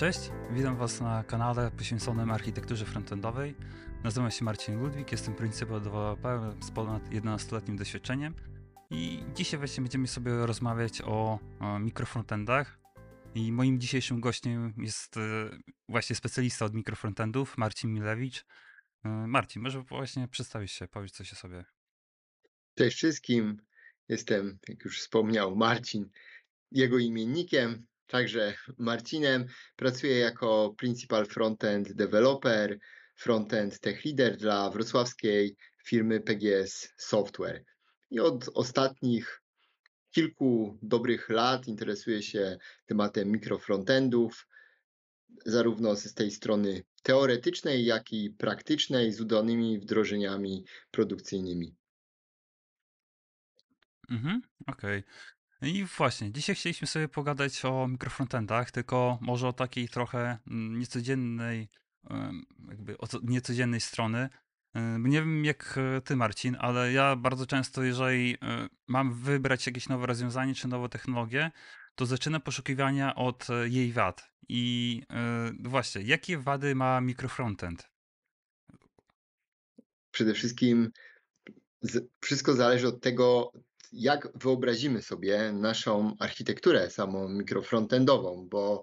Cześć, witam Was na kanale poświęconym architekturze frontendowej. Nazywam się Marcin Ludwik, jestem principal developerem z ponad 11-letnim doświadczeniem i dzisiaj właśnie będziemy sobie rozmawiać o, o mikrofrontendach. I moim dzisiejszym gościem jest e, właśnie specjalista od mikrofrontendów, Marcin Milewicz. E, Marcin, może właśnie przedstawić się, powiedz coś o sobie. Cześć wszystkim, jestem, jak już wspomniał, Marcin, jego imiennikiem, także Marcinem. Pracuję jako Principal Frontend Developer, Frontend Tech Leader dla wrocławskiej firmy PGS Software. I od ostatnich kilku dobrych lat interesuję się tematem mikrofrontendów, zarówno z tej strony teoretycznej, jak i praktycznej, z udanymi wdrożeniami produkcyjnymi. Mhm, okej. I właśnie, dzisiaj chcieliśmy sobie pogadać o mikrofrontendach, tylko może o takiej trochę mm, niecodziennej, jakby od niecodziennej strony. Nie wiem jak e, ty, Marcin, ale ja bardzo często, jeżeli e, mam wybrać jakieś nowe rozwiązanie czy nową technologię, to zaczynam poszukiwania od e, jej wad. I właśnie, jakie wady ma mikrofrontend? Przede wszystkim wszystko zależy od tego, jak wyobrazimy sobie naszą architekturę samą mikrofrontendową, bo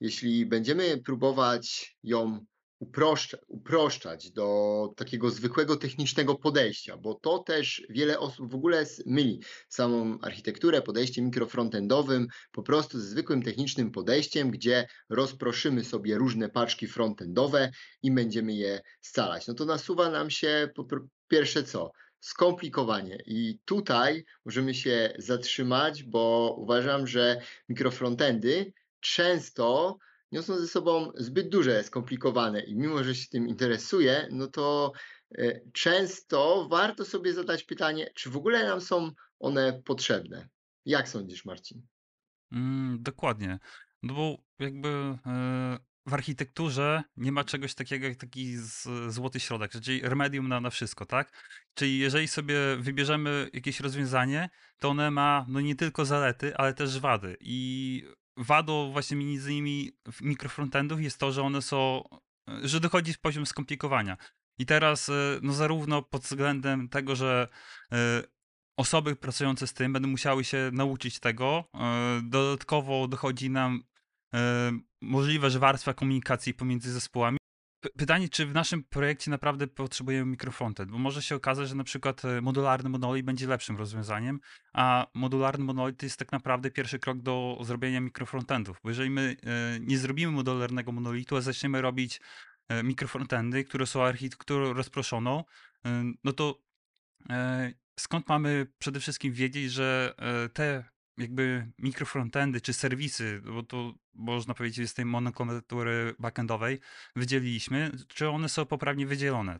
jeśli będziemy próbować ją uproszcza, uproszczać do takiego zwykłego technicznego podejścia, bo to też wiele osób w ogóle myli samą architekturę, podejście mikrofrontendowym po prostu ze zwykłym technicznym podejściem, gdzie rozproszymy sobie różne paczki frontendowe i będziemy je scalać. No to nasuwa nam się po pierwsze co? Skomplikowanie. I tutaj możemy się zatrzymać, bo uważam, że mikrofrontendy często niosą ze sobą zbyt duże skomplikowane i mimo, że się tym interesuję, no to e, często warto sobie zadać pytanie, czy w ogóle nam są one potrzebne. Jak sądzisz, Marcin? Mm, dokładnie. No bo jakby e, w architekturze nie ma czegoś takiego jak taki z, złoty środek, czyli remedium na, na wszystko, tak? Czyli jeżeli sobie wybierzemy jakieś rozwiązanie, to one ma no nie tylko zalety, ale też wady. I wadą właśnie między innymi mikrofrontendów jest to, że one są, że dochodzi poziom skomplikowania. I teraz e, no zarówno pod względem tego, że e, osoby pracujące z tym będą musiały się nauczyć tego. E, Dodatkowo dochodzi nam możliwe, że warstwa komunikacji pomiędzy zespołami. Pytanie, czy w naszym projekcie naprawdę potrzebujemy mikrofrontend, bo może się okazać, że na przykład e, modularny monolit będzie lepszym rozwiązaniem, a modularny monolit jest tak naprawdę pierwszy krok do zrobienia mikrofrontendów, bo jeżeli my e, nie zrobimy modularnego monolitu, a zaczniemy robić e, mikrofrontendy, które są architekturą rozproszoną, no to skąd mamy przede wszystkim wiedzieć, że te jakby mikrofrontendy czy serwisy, bo to można powiedzieć z tej monoklatury backendowej wydzieliliśmy, czy one są poprawnie wydzielone?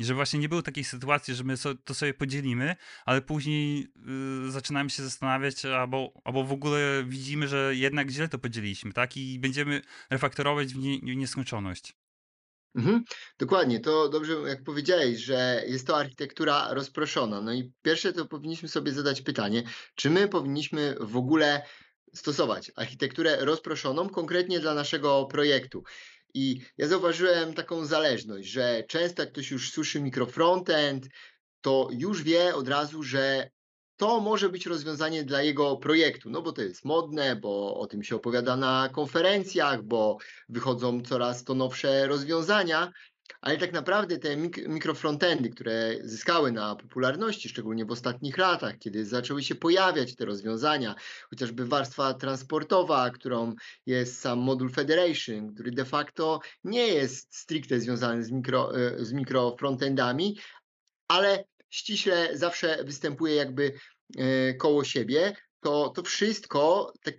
I że właśnie nie było takiej sytuacji, że my to sobie podzielimy, ale później y, zaczynamy się zastanawiać, albo, albo w ogóle widzimy, że jednak źle to podzieliliśmy, tak? I będziemy refaktorować w, nie, w nieskończoność. Mhm, dokładnie, to dobrze jak powiedziałeś, że jest to architektura rozproszona. No i pierwsze to powinniśmy sobie zadać pytanie, czy my powinniśmy w ogóle stosować architekturę rozproszoną konkretnie dla naszego projektu. I ja zauważyłem taką zależność, że często jak ktoś już słyszy mikrofrontend, to już wie od razu, że to może być rozwiązanie dla jego projektu, no bo to jest modne, bo o tym się opowiada na konferencjach, bo wychodzą coraz to nowsze rozwiązania, ale tak naprawdę te mik- mikrofrontendy, które zyskały na popularności, szczególnie w ostatnich latach, kiedy zaczęły się pojawiać te rozwiązania, chociażby warstwa transportowa, którą jest sam moduł Federation, który de facto nie jest stricte związany z, mikro, e, z mikrofrontendami, ale ściśle zawsze występuje jakby e, koło siebie, to, to wszystko tak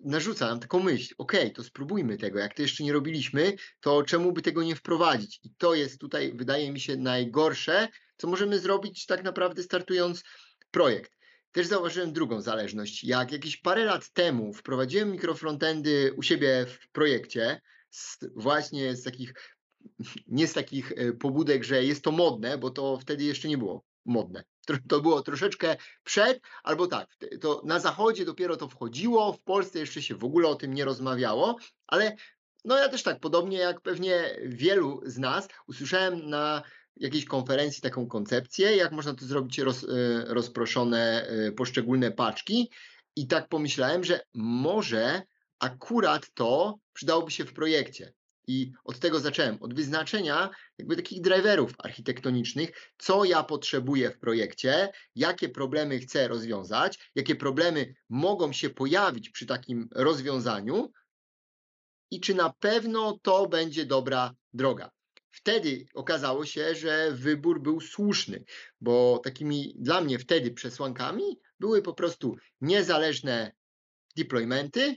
narzuca nam taką myśl, ok, to spróbujmy tego, jak to jeszcze nie robiliśmy, to czemu by tego nie wprowadzić? I to jest tutaj, wydaje mi się, najgorsze, co możemy zrobić tak naprawdę startując projekt. Też zauważyłem drugą zależność. Jak jakieś parę lat temu wprowadziłem mikrofrontendy u siebie w projekcie, z, właśnie z takich nie z takich e, pobudek, że jest to modne, bo to wtedy jeszcze nie było modne. To było troszeczkę przed albo tak, to na zachodzie dopiero to wchodziło, w Polsce jeszcze się w ogóle o tym nie rozmawiało, ale no ja też tak, podobnie jak pewnie wielu z nas, usłyszałem na jakiejś konferencji taką koncepcję, jak można to zrobić roz, y, rozproszone y, poszczególne paczki. I tak pomyślałem, że może akurat to przydałoby się w projekcie. I od tego zacząłem, od wyznaczenia jakby takich driverów architektonicznych, co ja potrzebuję w projekcie, jakie problemy chcę rozwiązać, jakie problemy mogą się pojawić przy takim rozwiązaniu i czy na pewno to będzie dobra droga. Wtedy okazało się, że wybór był słuszny, bo takimi dla mnie wtedy przesłankami były po prostu niezależne deploymenty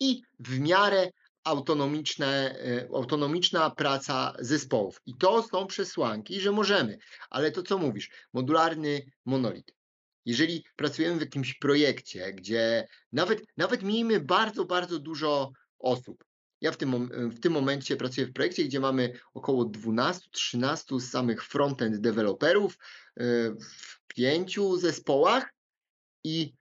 i w miarę autonomiczne, e, autonomiczna praca zespołów. I to są przesłanki, że możemy. Ale to, co mówisz, modularny monolit. Jeżeli pracujemy w jakimś projekcie, gdzie nawet, nawet miejmy bardzo, bardzo dużo osób, ja w tym, w tym momencie pracuję w projekcie, gdzie mamy około 12-13 samych frontend deweloperów e, w pięciu zespołach i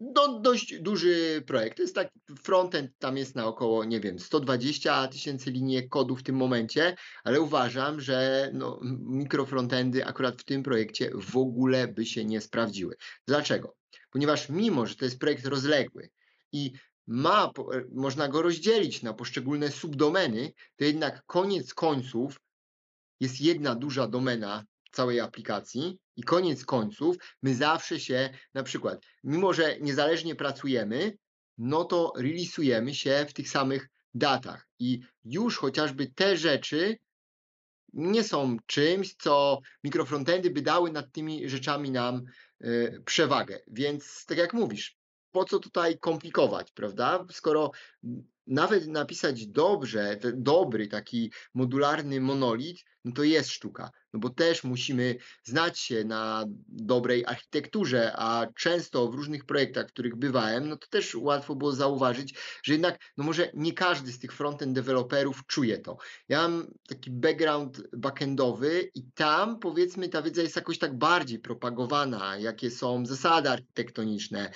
no, dość duży projekt. To jest tak, frontend tam jest na około, nie wiem, 120 tysięcy linii kodu w tym momencie, ale uważam, że no, mikrofrontendy akurat w tym projekcie w ogóle by się nie sprawdziły. Dlaczego? Ponieważ mimo, że to jest projekt rozległy i ma, e, można go rozdzielić na poszczególne subdomeny, to jednak koniec końców jest jedna duża domena całej aplikacji i koniec końców my zawsze się, na przykład, mimo że niezależnie pracujemy, no to releasujemy się w tych samych datach i już chociażby te rzeczy nie są czymś, co mikrofrontendy by dały nad tymi rzeczami nam y, przewagę. Więc tak jak mówisz, po co tutaj komplikować, prawda? Skoro nawet napisać dobrze, dobry taki modularny monolit, no to jest sztuka. No bo też musimy znać się na dobrej architekturze, a często w różnych projektach, w których bywałem, no to też łatwo było zauważyć, że jednak, no może nie każdy z tych frontend deweloperów czuje to. Ja mam taki background backendowy i tam powiedzmy ta wiedza jest jakoś tak bardziej propagowana, jakie są zasady architektoniczne,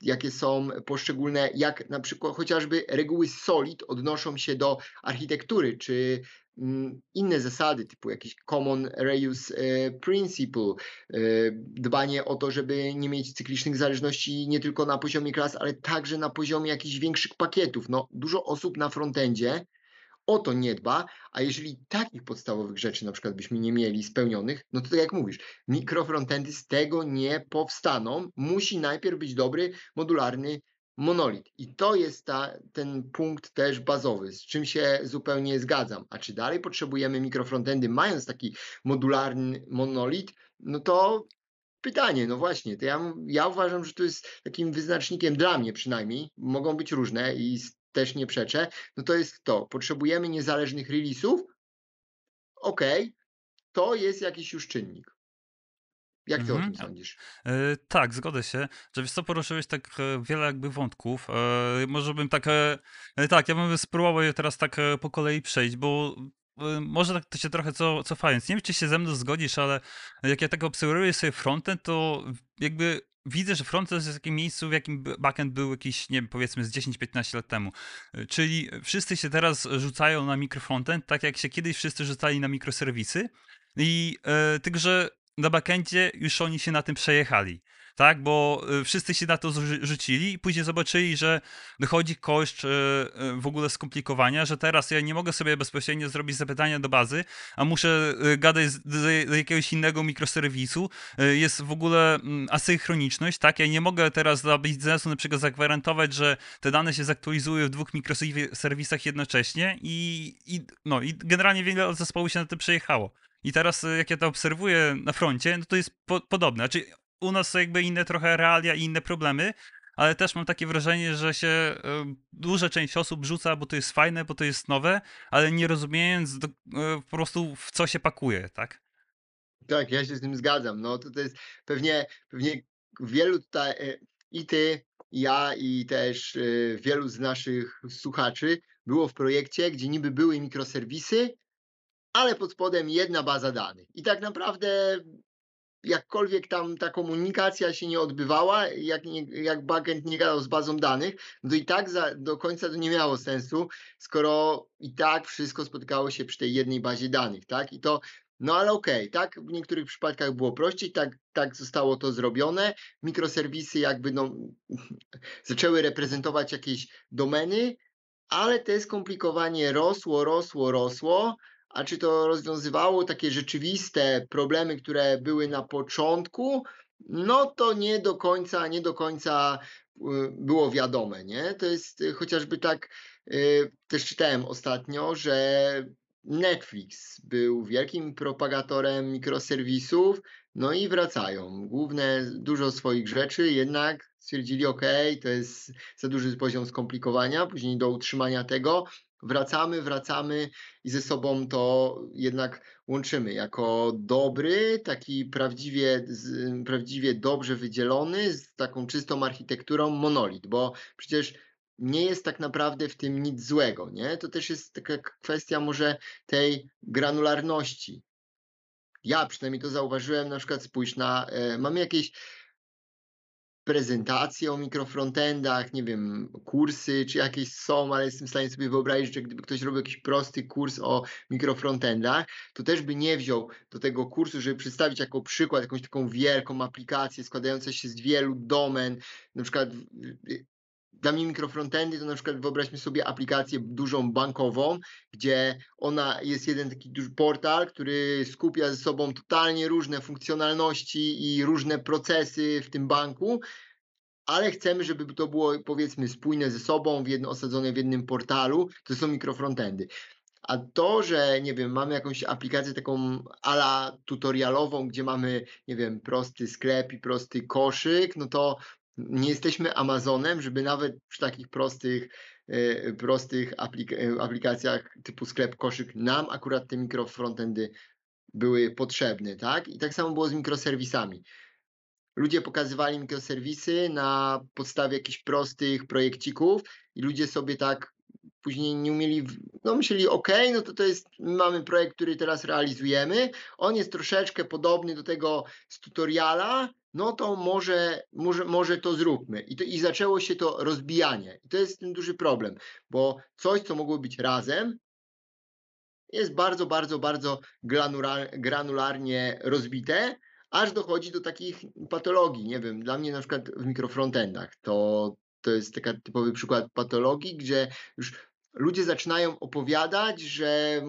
jakie są poszczególne, jak na przykład chociażby reguły SOLID odnoszą się do architektury, czy mm, inne zasady, typu jakiś Common Reuse Principle, e, dbanie o to, żeby nie mieć cyklicznych zależności nie tylko na poziomie klas, ale także na poziomie jakichś większych pakietów. No, dużo osób na frontendzie o to nie dba, a jeżeli takich podstawowych rzeczy na przykład byśmy nie mieli spełnionych, no to tak jak mówisz, mikrofrontendy z tego nie powstaną. Musi najpierw być dobry, modularny monolit. I to jest ta, ten punkt też bazowy, z czym się zupełnie zgadzam. A czy dalej potrzebujemy mikrofrontendy, mając taki modularny monolit, no to pytanie, no właśnie, to ja, ja uważam, że to jest takim wyznacznikiem dla mnie przynajmniej, mogą być różne i też nie przeczę, no to jest to. Potrzebujemy niezależnych release'ów. OK, to jest jakiś już czynnik. Jak ty mhm. o tym sądzisz? E, tak, zgodzę się. Że wiesz co, poruszyłeś tak e, wiele jakby wątków. E, może bym tak, e, tak, ja bym spróbował je teraz tak po kolei przejść, bo może tak to się trochę co, cofając. Nie wiem, czy się ze mną zgodzisz, ale jak ja tak obserwuję sobie frontend, to jakby widzę, że frontend jest w takim miejscu, w jakim backend był jakiś, nie wiem, powiedzmy z 10-15 lat temu. Czyli wszyscy się teraz rzucają na mikrofrontend, tak jak się kiedyś wszyscy rzucali na mikroserwisy. I e, tylko, że na backendzie już oni się na tym przejechali tak? Bo y, wszyscy się na to rzucili i później zobaczyli, że dochodzi koszt y, y, w ogóle skomplikowania, że teraz ja nie mogę sobie bezpośrednio zrobić zapytania do bazy, a muszę gadać do jakiegoś innego mikroserwisu. Jest w ogóle mm, asynchroniczność, tak? Ja nie mogę teraz dla biznesu na przykład zagwarantować, że te dane się zaktualizują w dwóch mikroserwisach jednocześnie i, i, no, i generalnie wiele zespołów się na tym przejechało. I teraz, jak ja to obserwuję na froncie, no to jest po, podobne. Znaczy, u nas są jakby inne trochę realia i inne problemy, ale też mam takie wrażenie, że się y, duża część osób rzuca, bo to jest fajne, bo to jest nowe, ale nie rozumiejąc do, y, po prostu w co się pakuje, tak? Tak, ja się z tym zgadzam. No to, to jest pewnie, pewnie wielu tutaj e, i ty, ja i też e, wielu z naszych słuchaczy było w projekcie, gdzie niby były mikroserwisy, ale pod spodem jedna baza danych. I tak naprawdę jakkolwiek tam ta komunikacja się nie odbywała, jak, nie, jak backend nie gadał z bazą danych, no to i tak za, do końca to nie miało sensu, skoro i tak wszystko spotykało się przy tej jednej bazie danych, tak? I to no ale okej, okay, tak w niektórych przypadkach było prościej, tak, tak zostało to zrobione. Mikroserwisy jakby no, zaczęły reprezentować jakieś domeny, ale to skomplikowanie rosło, rosło, rosło. A czy to rozwiązywało takie rzeczywiste problemy, które były na początku? No to nie do końca, nie do końca y, było wiadome, nie? To jest y, chociażby tak, y, też czytałem ostatnio, że Netflix był wielkim propagatorem mikroserwisów, no i wracają. Główne, dużo swoich rzeczy, jednak stwierdzili, ok, to jest za duży poziom skomplikowania, później do utrzymania tego wracamy, wracamy i ze sobą to jednak łączymy jako dobry, taki prawdziwie, prawdziwie dobrze wydzielony, z taką czystą architekturą monolit, bo przecież nie jest tak naprawdę w tym nic złego, nie? To też jest taka kwestia może tej granularności. Ja przynajmniej to zauważyłem, na przykład spójrz na, e, mamy jakieś prezentacje o mikrofrontendach, nie wiem, kursy czy jakieś są, ale jestem w stanie sobie wyobrazić, że gdyby ktoś robił jakiś prosty kurs o mikrofrontendach, to też by nie wziął do tego kursu, żeby przedstawić jako przykład jakąś taką wielką aplikację składającą się z wielu domen, na przykład dla mnie mikrofrontendy to na przykład wyobraźmy sobie aplikację dużą bankową, gdzie ona jest jeden taki duży portal, który skupia ze sobą totalnie różne funkcjonalności i różne procesy w tym banku, ale chcemy, żeby to było powiedzmy spójne ze sobą, w jedno, osadzone w jednym portalu, to są mikrofrontendy. A to, że nie wiem, mamy jakąś aplikację taką ala tutorialową, gdzie mamy, nie wiem, prosty sklep i prosty koszyk, no to nie jesteśmy Amazonem, żeby nawet przy takich prostych, e, prostych aplik e, aplikacjach typu sklep koszyk nam akurat te mikrofrontendy były potrzebne, tak? I tak samo było z mikroserwisami. Ludzie pokazywali mikroserwisy na podstawie jakichś prostych projekcików i ludzie sobie tak później nie umieli, no myśleli, ok, no to to jest, mamy projekt, który teraz realizujemy, on jest troszeczkę podobny do tego z tutoriala, no to może, może, może to zróbmy. I, to, I zaczęło się to rozbijanie. I to jest ten duży problem, bo coś, co mogło być razem, jest bardzo, bardzo, bardzo granularnie rozbite, aż dochodzi do takich patologii. Nie wiem, dla mnie na przykład w mikrofrontendach to, to jest taki typowy przykład patologii, gdzie już ludzie zaczynają opowiadać, że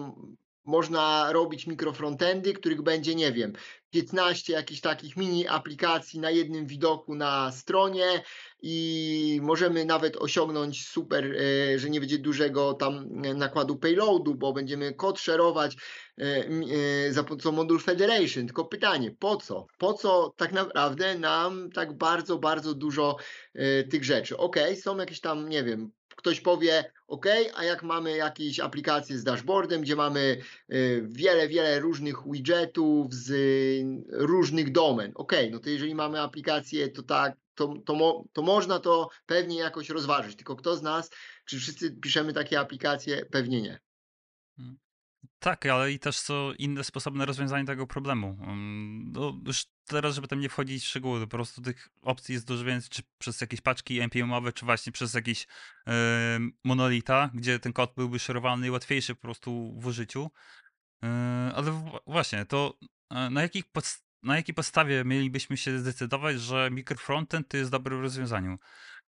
można robić mikrofrontendy, których będzie, nie wiem, 15 jakichś takich mini aplikacji na jednym widoku na stronie i możemy nawet osiągnąć super, e, że nie będzie dużego tam nakładu payloadu, bo będziemy kod szerować e, e, za pomocą modul Federation. Tylko pytanie, po co? Po co tak naprawdę nam tak bardzo, bardzo dużo tych rzeczy? Ok, są jakieś tam, nie wiem, ktoś powie, OK, a jak mamy jakieś aplikacje z dashboardem, gdzie mamy y, wiele, wiele różnych widgetów z różnych domen. OK, no to jeżeli mamy aplikację, to tak, to, to, mo, to można to pewnie jakoś rozważyć. Tylko kto z nas, czy wszyscy piszemy takie aplikacje? Pewnie nie. Hmm. Tak, ale i też są inne sposoby rozwiązanie tego problemu. No, już teraz, żeby tam nie wchodzić w szczegóły, po prostu tych opcji jest dużo więcej, czy przez jakieś paczki npm-owe, czy właśnie przez jakiś yy, monolita, gdzie ten kod byłby szerowany i łatwiejszy po prostu w użyciu. Yy, ale właśnie, to na, jakich na jakiej podstawie mielibyśmy się zdecydować, że microfrontend to jest dobrym rozwiązaniem?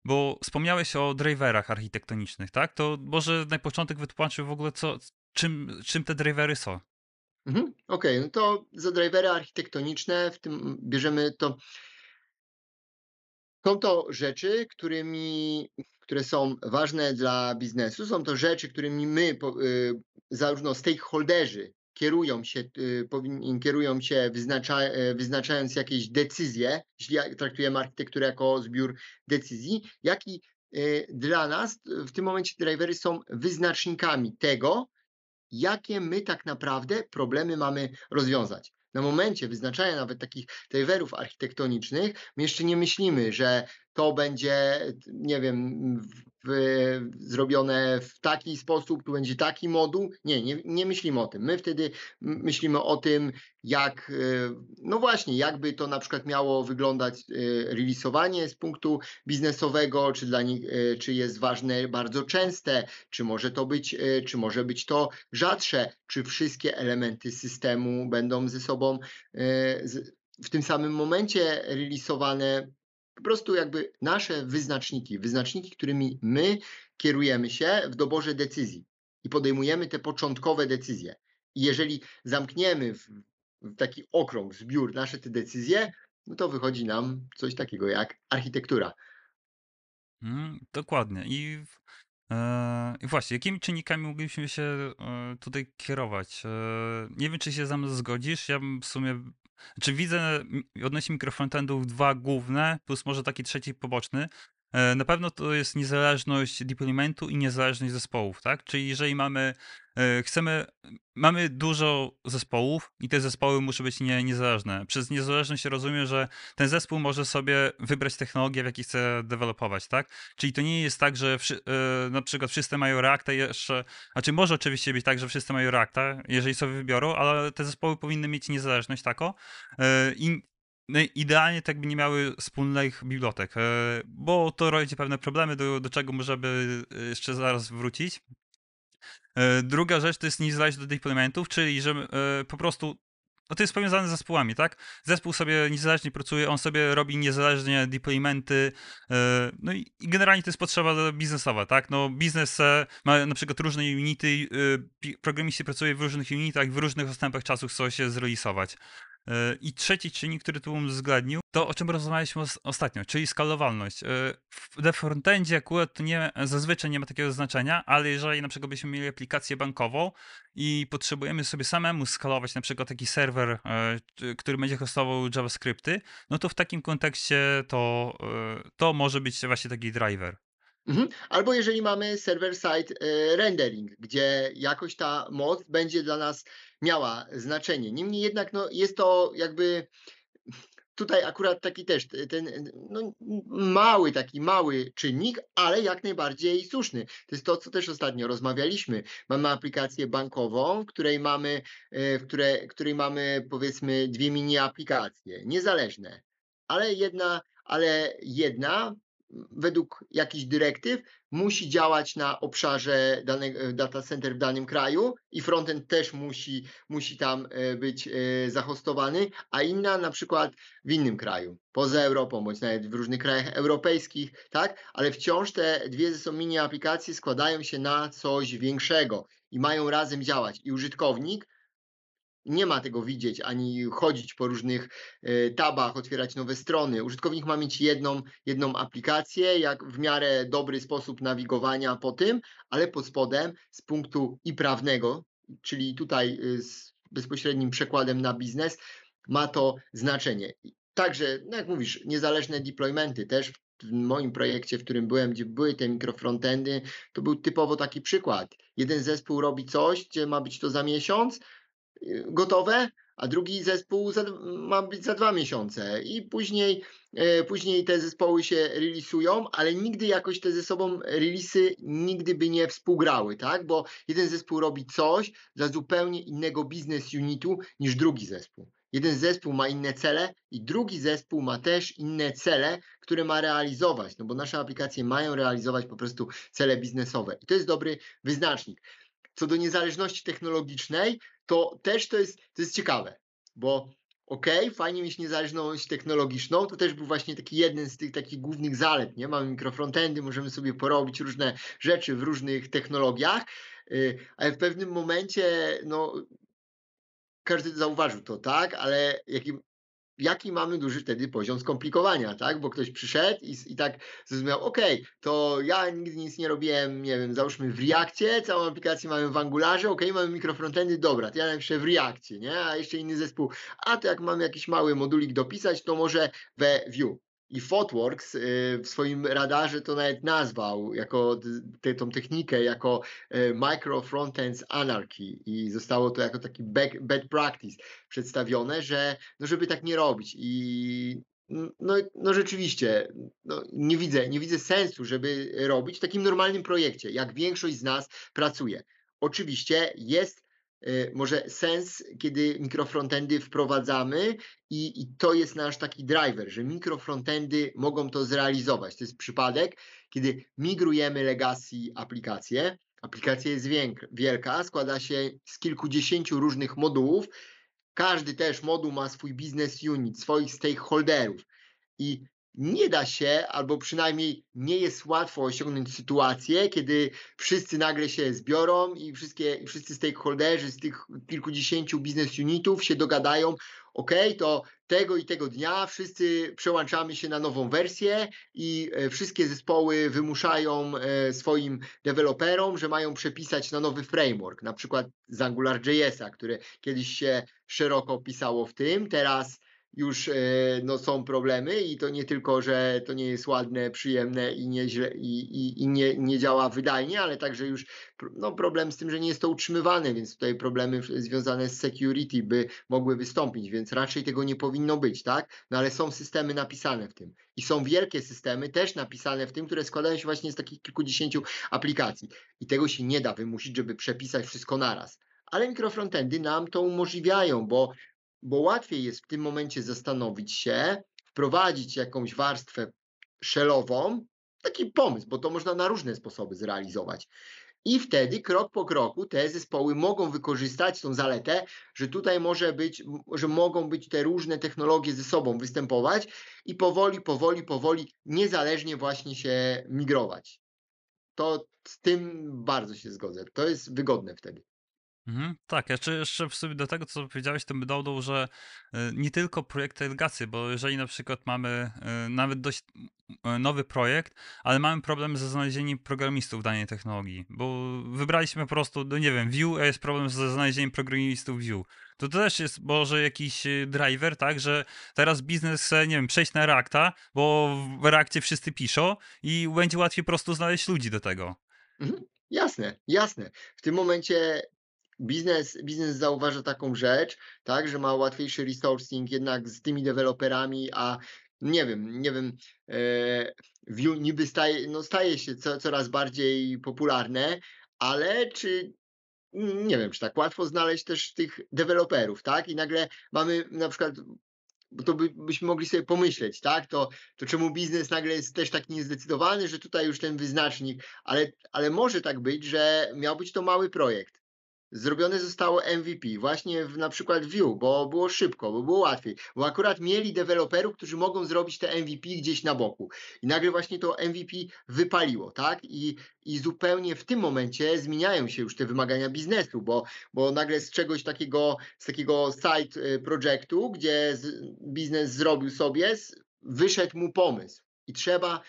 Bo wspomniałeś o driverach architektonicznych, tak? To może na początek wytłumaczył w ogóle, co, czym, czym te drivery są? Mhm, Okej, no to za drivery architektoniczne w tym bierzemy to. Są to rzeczy, którymi, które są ważne dla biznesu. Są to rzeczy, którymi my, y, zarówno stakeholderzy, kierują się, y, kierują się wyznacza, y, wyznaczając jakieś decyzje, jeśli traktujemy architekturę jako zbiór decyzji, jak i dla nas w tym momencie drivery są wyznacznikami tego, jakie my tak naprawdę problemy mamy rozwiązać. Na momencie wyznaczania nawet takich driverów architektonicznych, my jeszcze nie myślimy, że to będzie, nie wiem, zrobione w taki sposób, tu będzie taki moduł. Nie, nie, nie myślimy o tym. My wtedy myślimy o tym, jak, e, no właśnie, jakby to na przykład miało wyglądać e, releasowanie z punktu biznesowego, czy dla nich, e, czy jest ważne bardzo częste, czy może to być, czy może być to rzadsze, czy wszystkie elementy systemu będą ze sobą w tym samym momencie releasowane po prostu jakby nasze wyznaczniki, wyznaczniki, którymi my kierujemy się w doborze decyzji i podejmujemy te początkowe decyzje. I jeżeli zamkniemy w, w taki okrąg, zbiór nasze te decyzje, no to wychodzi nam coś takiego jak architektura. Mm, dokładnie. I, e, I właśnie, jakimi czynnikami moglibyśmy się e, tutaj kierować? E, nie wiem, czy się ze mną zgodzisz. Ja bym w sumie czy widzę odnośnie mikrofrontendów dwa główne, plus może taki trzeci poboczny. E, na pewno to jest niezależność deploymentu i niezależność zespołów, tak? Czyli jeżeli mamy, chcemy, mamy dużo zespołów i te zespoły muszą być nie, niezależne. Przez niezależność rozumiem, że ten zespół może sobie wybrać technologię, w jakiej chce dewelopować, tak? Czyli to nie jest tak, że e, na przykład wszyscy mają Reacta jeszcze, znaczy może oczywiście być tak, że wszyscy mają Reacta, jeżeli sobie wybiorą, ale te zespoły powinny mieć niezależność taką i no idealnie tak by nie miały wspólnych bibliotek, e, bo to rodzi pewne problemy, do, do czego możemy e, jeszcze zaraz wrócić. E, druga rzecz to jest niezależność do deploymentów, czyli że po prostu no to jest powiązane z zespołami, tak? Zespół sobie niezależnie pracuje, on sobie robi niezależnie deploymenty, no i generalnie to jest potrzeba biznesowa, tak? No biznes ma na przykład różne unity, programiści pracują w różnych unitach, w różnych odstępach czasu chcą się zrealizować. E, I trzeci czynnik, który tu uwzględnił, to o czym rozmawialiśmy ostatnio, czyli skalowalność. E, w frontendzie akurat nie, zazwyczaj nie ma takiego znaczenia, ale jeżeli na przykład byśmy mieli aplikację bankową i potrzebujemy sobie samemu skalować na przykład taki serwer, e, który będzie hostował JavaScripty, no to w takim kontekście to, to może być właśnie taki driver. Mhm. Albo jeżeli mamy server-side rendering, gdzie jakoś ta moc będzie dla nas miała znaczenie. Niemniej jednak no, jest to jakby tutaj akurat taki też ten no, mały, taki mały czynnik, ale jak najbardziej słuszny. To jest to, co też ostatnio rozmawialiśmy. Mamy aplikację bankową, w której mamy, e, w której, której mamy powiedzmy dwie mini aplikacje, niezależne, ale jedna, ale jedna według jakichś dyrektyw musi działać na obszarze danego e, data center w danym kraju i frontend też musi, musi tam e, być e, zahostowany, a inna na przykład w innym kraju, poza Europą, bądź nawet w różnych krajach europejskich, tak? Ale wciąż te dwie ze sobą mini aplikacje składają się na coś większego i mają razem działać. I użytkownik nie ma tego widzieć, ani chodzić po różnych e, tabach, otwierać nowe strony. Użytkownik ma mieć jedną, jedną aplikację, jak w miarę dobry sposób nawigowania po tym, ale pod spodem z punktu i prawnego, czyli tutaj e, z bezpośrednim przekładem na biznes, ma to znaczenie. Także, no jak mówisz, niezależne deploymenty też w moim projekcie, w którym byłem, gdzie były te mikrofrontendy, to był typowo taki przykład. Jeden zespół robi coś, gdzie ma być to za miesiąc, gotowe, a drugi zespół za, ma być za dwa miesiące i później, e, później te zespoły się relisują, ale nigdy jakoś te ze sobą relisy nigdy by nie współgrały, tak? Bo jeden zespół robi coś dla zupełnie innego biznes unitu niż drugi zespół. Jeden zespół ma inne cele i drugi zespół ma też inne cele, które ma realizować, no bo nasze aplikacje mają realizować po prostu cele biznesowe. I to jest dobry wyznacznik. Co do niezależności technologicznej, to też to jest, to jest ciekawe, bo okej, okay, fajnie mieć niezależność technologiczną, to też był właśnie taki jeden z tych takich głównych zalet, nie? Mamy mikrofrontendy, możemy sobie porobić różne rzeczy w różnych technologiach, y, ale w pewnym momencie, no, każdy zauważył to, tak, ale jakim jaki mamy duży wtedy poziom skomplikowania, tak? Bo ktoś przyszedł i, i tak zrozumiał, ok, to ja nigdy nic nie robiłem, nie wiem, załóżmy w Reakcie, całą aplikację mamy w Angularze, ok, mamy mikrofrontendy, dobra, to ja napiszę w Reakcie, nie? A jeszcze inny zespół, a to jak mamy jakiś mały modulik dopisać, to może we Vue. I Fotworks y, w swoim radarze to nawet nazwał jako te, tą technikę jako y, Micro Frontends Anarchy i zostało to jako taki bad practice przedstawione, że no żeby tak nie robić i no no rzeczywiście, no nie widzę nie widzę sensu, żeby robić w takim normalnym projekcie, jak większość z nas pracuje. Oczywiście jest, może sens, kiedy mikrofrontendy wprowadzamy i i to jest nasz taki driver, że mikrofrontendy mogą to zrealizować. To jest przypadek, kiedy migrujemy legacy aplikację. Aplikacja jest wielka, składa się z kilkudziesięciu różnych modułów. Każdy też moduł ma swój business unit, swoich stakeholderów i nie da się, albo przynajmniej nie jest łatwo osiągnąć sytuację, kiedy wszyscy nagle się zbiorą i wszystkie i wszyscy stakeholderzy z tych kilkudziesięciu business unitów się dogadają: "Okej, to tego i tego dnia wszyscy przełączamy się na nową wersję i, e, wszystkie zespoły wymuszają, e, swoim deweloperom, że mają przepisać na nowy framework", na przykład z AngularJS-a, które kiedyś się szeroko pisało w tym, teraz już, e, no są problemy i to nie tylko, że to nie jest ładne, przyjemne i i i i nie nie działa wydajnie, ale także już no problem z tym, że nie jest to utrzymywane, więc tutaj problemy związane z security by mogły wystąpić, więc raczej tego nie powinno być, tak? No ale są systemy napisane w tym i są wielkie systemy też napisane w tym, które składają się właśnie z takich kilkudziesięciu aplikacji i tego się nie da wymusić, żeby przepisać wszystko naraz. Ale mikrofrontendy nam to umożliwiają, bo bo łatwiej jest w tym momencie zastanowić się, wprowadzić jakąś warstwę shellową, taki pomysł, bo to można na różne sposoby zrealizować. I wtedy krok po kroku te zespoły mogą wykorzystać tą zaletę, że tutaj może być że mogą być te różne technologie ze sobą występować i powoli, powoli, powoli niezależnie właśnie się migrować. To z tym bardzo się zgodzę. To jest wygodne wtedy. Mhm, tak, czy jeszcze w sumie do tego, co powiedziałeś, to bym dodał, że y, nie tylko projekty legacy, bo jeżeli na przykład mamy y, nawet dość y, nowy projekt, ale mamy problem ze znalezieniem programistów danej technologii, bo wybraliśmy po prostu, no nie wiem, Vue, a jest problem ze znalezieniem programistów Vue. To też jest może jakiś driver, tak, że teraz biznes nie wiem, przejść na Reacta, bo w Reactie wszyscy piszą i będzie łatwiej po prostu znaleźć ludzi do tego. Mhm, jasne, jasne. W tym momencie biznes biznes zauważa taką rzecz, tak, że ma łatwiejszy resourcing jednak z tymi deweloperami, a nie wiem nie wiem, eee, Vue niby staje no staje się co coraz bardziej popularne, ale czy nie wiem, czy tak łatwo znaleźć też tych deweloperów, tak? I nagle mamy na przykład bo to by byśmy mogli sobie pomyśleć, tak, to to czemu biznes nagle jest też taki niezdecydowany, że tutaj już ten wyznacznik ale ale może tak być, że miał być to mały projekt. Zrobione zostało MVP właśnie w na przykład Vue, bo było szybko, bo było łatwiej, bo akurat mieli deweloperów, którzy mogą zrobić te MVP gdzieś na boku. I nagle właśnie to MVP wypaliło, tak? I i zupełnie w tym momencie zmieniają się już te wymagania biznesu, bo bo nagle z czegoś takiego, z takiego side, y, projektu, gdzie z biznes zrobił sobie, s wyszedł mu pomysł i trzeba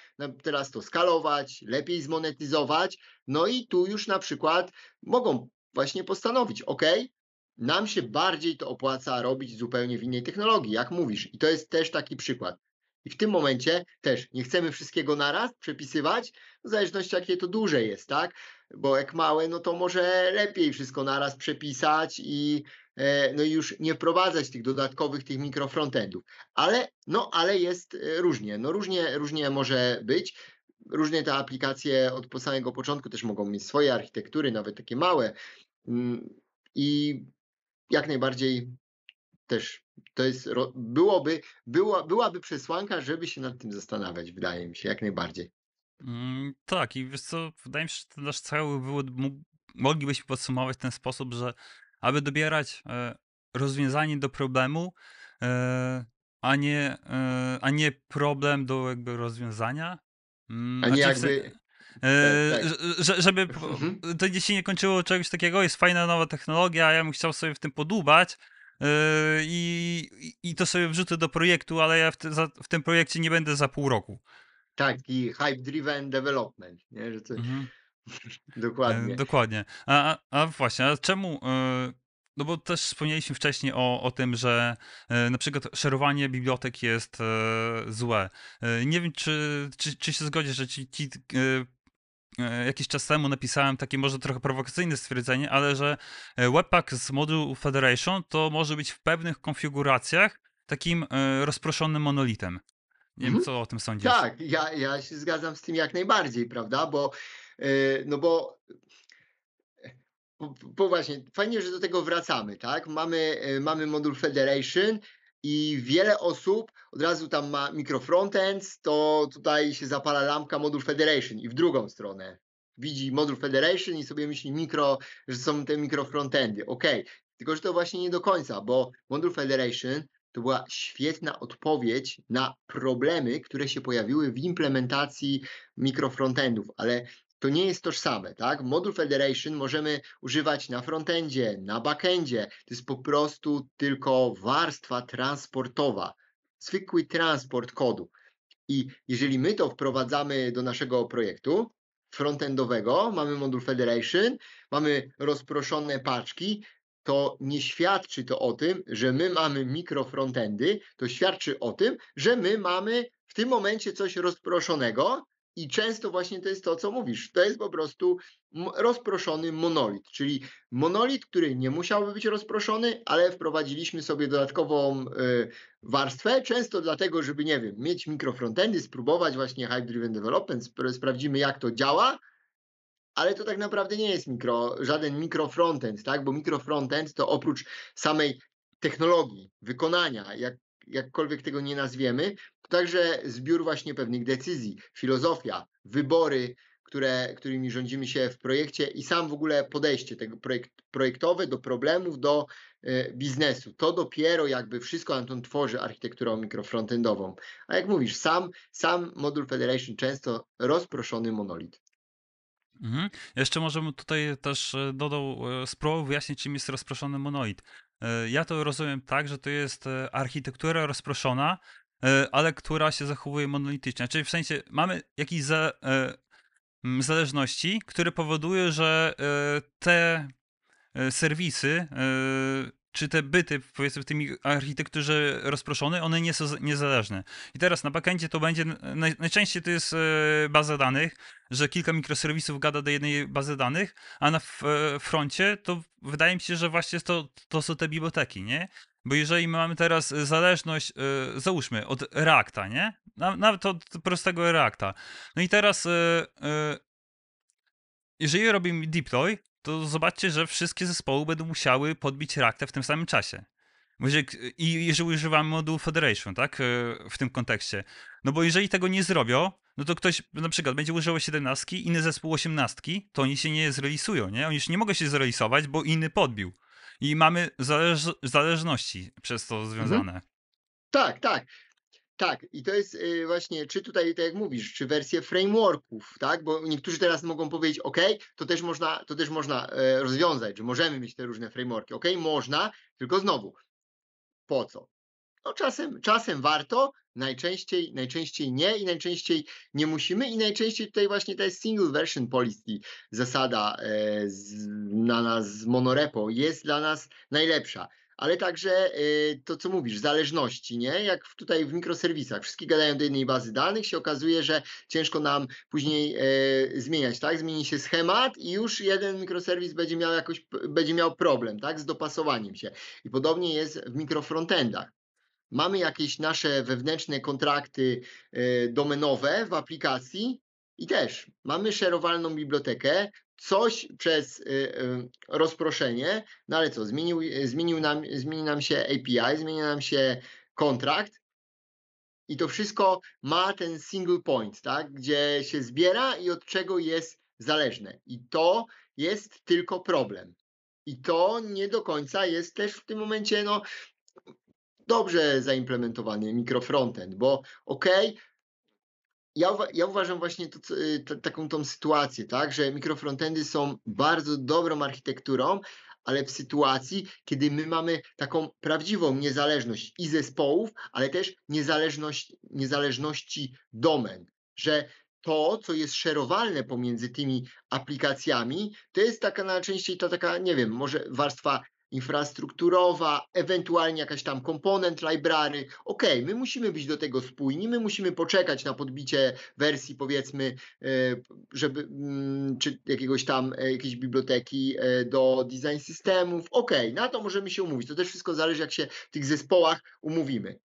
teraz to skalować, lepiej zmonetyzować. No i tu już na przykład mogą właśnie postanowić: "Okej, nam się bardziej to opłaca robić zupełnie w innej technologii", jak mówisz. I to jest też taki przykład. I w tym momencie też nie chcemy wszystkiego naraz przepisywać, w zależności jakie to duże jest, tak? Bo jak małe, no to może lepiej wszystko naraz przepisać i, e, no już nie wprowadzać tych dodatkowych tych mikrofrontendów. Ale no ale jest, e, różnie, no różnie różnie może być. Różnie te aplikacje od samego początku też mogą mieć swoje architektury, nawet takie małe. Mm, i jak najbardziej też to jest byłoby była byłaby przesłanka, żeby się nad tym zastanawiać, wydaje mi się, jak najbardziej. Mm, tak i wiesz co, wydaje mi się, że ten nasz cały wywód moglibyśmy podsumować w ten sposób, że aby dobierać, e, rozwiązanie do problemu, e, a nie, e, a nie problem do jakby rozwiązania. Mm, A nie znaczy jakby tak, eee, tak. że żeby Mhm. to gdzieś się nie kończyło czegoś takiego, jest fajna nowa technologia, a ja bym chciał sobie w tym podłubać, yy, i i to sobie wrzucę do projektu, ale ja w ty za w tym projekcie nie będę za pół roku. Taki hype driven development, nie, że to Mhm. E, dokładnie. dokładnie. A a właśnie, a czemu, e no bo też wspomnieliśmy wcześniej o o tym, że, e, na przykład szerowanie bibliotek jest, e, złe. E, nie wiem, czy czy czy się zgodzisz, że ci ci e e, jakiś czas temu napisałem takie może trochę prowokacyjne stwierdzenie, ale że, e, Webpack z Module Federation to może być w pewnych konfiguracjach takim, rozproszonym monolitem. Nie wiem, Mhm. co o tym sądzisz? Tak, ja ja się zgadzam z tym jak najbardziej, prawda, bo, no bo bo właśnie fajnie, że do tego wracamy, tak? Mamy, yy, mamy moduł Federation i wiele osób od razu tam ma micro frontends, to tutaj się zapala lampka moduł Federation i w drugą stronę. Widzi moduł Federation i sobie myśli mikro, że są te micro frontendy. Okej, tylko że to właśnie nie do końca, bo moduł Federation to była świetna odpowiedź na problemy, które się pojawiły w implementacji micro frontendów, ale to nie jest tożsame, tak? Moduł Federation możemy używać na frontendzie, na backendzie. To jest po prostu tylko warstwa transportowa, zwykły transport kodu. I jeżeli my to wprowadzamy do naszego projektu frontendowego, mamy moduł Federation, mamy rozproszone paczki, to nie świadczy to o tym, że my mamy mikro frontendy, to świadczy o tym, że my mamy w tym momencie coś rozproszonego i często właśnie to jest to, co mówisz. To jest po prostu rozproszony monolit, czyli monolit, który nie musiałby być rozproszony, ale wprowadziliśmy sobie dodatkową y, warstwę, często dlatego, żeby, nie wiem, mieć mikrofrontendy, spróbować właśnie Hype Driven Development, spra- sprawdzimy jak to działa, ale to tak naprawdę nie jest mikro, żaden mikrofrontend, tak? Bo mikrofrontend to oprócz samej technologii, wykonania, jak, jakkolwiek tego nie nazwiemy, także zbiór właśnie pewnych decyzji, filozofia, wybory, które, którymi rządzimy się w projekcie i sam w ogóle podejście tego projekt, projektowe do problemów, do e, biznesu. To dopiero jakby wszystko to tworzy architekturą mikrofrontendową. A jak mówisz, sam, sam moduł Federation często rozproszony monolit. Mhm. Jeszcze może bym tutaj też e, dodał, e, spróbował wyjaśnić, czym jest rozproszony monolit. E, Ja to rozumiem tak, że to jest e, architektura rozproszona, e, ale która się zachowuje monolitycznie. Czyli w sensie mamy jakieś za, e, zależności, które powodują, że e, te e, serwisy, e, czy te byty, powiedzmy w tej architekturze rozproszonej, one nie są niezależne. I teraz na backendzie to będzie, naj, najczęściej to jest e, baza danych, że kilka mikroserwisów gada do jednej bazy danych, a na e, froncie to wydaje mi się, że właśnie to, to są te biblioteki, nie? Bo jeżeli my mamy teraz zależność, e, załóżmy, od Reacta, nie? Na- Nawet od prostego Reacta. No i teraz, e, e, jeżeli robimy deploy, to zobaczcie, że wszystkie zespoły będą musiały podbić Reacta w tym samym czasie. I jeżeli używamy modułu Federation, tak, e, w tym kontekście. No bo jeżeli tego nie zrobią, no to ktoś na przykład będzie używał 17, inny zespół 18, to oni się nie zrelisują, nie? Oni już nie mogą się zrelisować, bo inny podbił. I mamy zależ zależności przez to związane. Tak, tak. Tak, i to jest y, właśnie, czy tutaj, tak jak mówisz, czy wersje frameworków, tak? Bo niektórzy teraz mogą powiedzieć, OK, to też można, to też można e, rozwiązać, że możemy mieć te różne frameworki. OK, można, tylko znowu, po co? No czasem, czasem warto, najczęściej, najczęściej nie i najczęściej nie musimy i najczęściej tutaj właśnie ta single version policy, zasada e, znana z monorepo jest dla nas najlepsza ale także y, to, co mówisz, zależności, nie? Jak tutaj w mikroserwisach, wszystkie gadają do jednej bazy danych, się okazuje, że ciężko nam później e, zmieniać, tak? Zmieni się schemat i już jeden mikroserwis będzie miał jakoś, będzie miał problem, tak? Z dopasowaniem się. I podobnie jest w mikrofrontendach. Mamy jakieś nasze wewnętrzne kontrakty e, domenowe w aplikacji i też mamy szerowalną bibliotekę, coś przez y, y, rozproszenie, no ale co, zmienił, zmienił nam, zmieni nam się API, zmieni nam się kontrakt i to wszystko ma ten single point, tak, gdzie się zbiera i od czego jest zależne. I to jest tylko problem. I to nie do końca jest też w tym momencie no, dobrze zaimplementowany mikrofrontend, bo okej, ja, uwa- ja uważam właśnie to, y, ta- taką tą sytuację, tak, że mikrofrontendy są bardzo dobrą architekturą, ale w sytuacji, kiedy my mamy taką prawdziwą niezależność i zespołów, ale też niezależność, niezależności domen, że to, co jest szerowalne pomiędzy tymi aplikacjami, to jest taka najczęściej ta taka, nie wiem, może warstwa infrastrukturowa, ewentualnie jakaś tam komponent library. Ok, my musimy być do tego spójni, my musimy poczekać na podbicie wersji, powiedzmy, e, żeby, mm, czy jakiegoś tam, e, jakiejś biblioteki e, do design systemów. Ok, na to możemy się umówić. To też wszystko zależy, jak się w tych zespołach umówimy.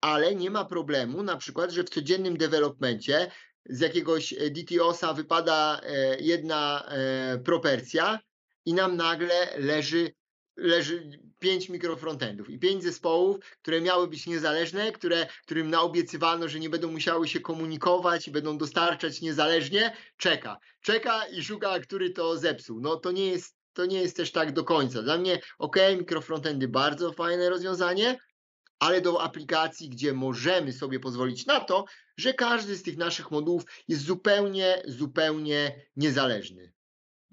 ale nie ma problemu na przykład, że w codziennym developmencie z jakiegoś DTOS-a wypada jedna proporcja i nam nagle leży, leży pięć mikrofrontendów i pięć zespołów, które miały być niezależne, które, którym naobiecywano, że nie będą musiały się komunikować i będą dostarczać niezależnie, czeka. Czeka i szuka, który to zepsuł. No to nie jest, to nie jest też tak do końca. Dla mnie, ok, mikrofrontendy bardzo fajne rozwiązanie, ale do aplikacji, gdzie możemy sobie pozwolić na to, że każdy z tych naszych modułów jest zupełnie, zupełnie niezależny.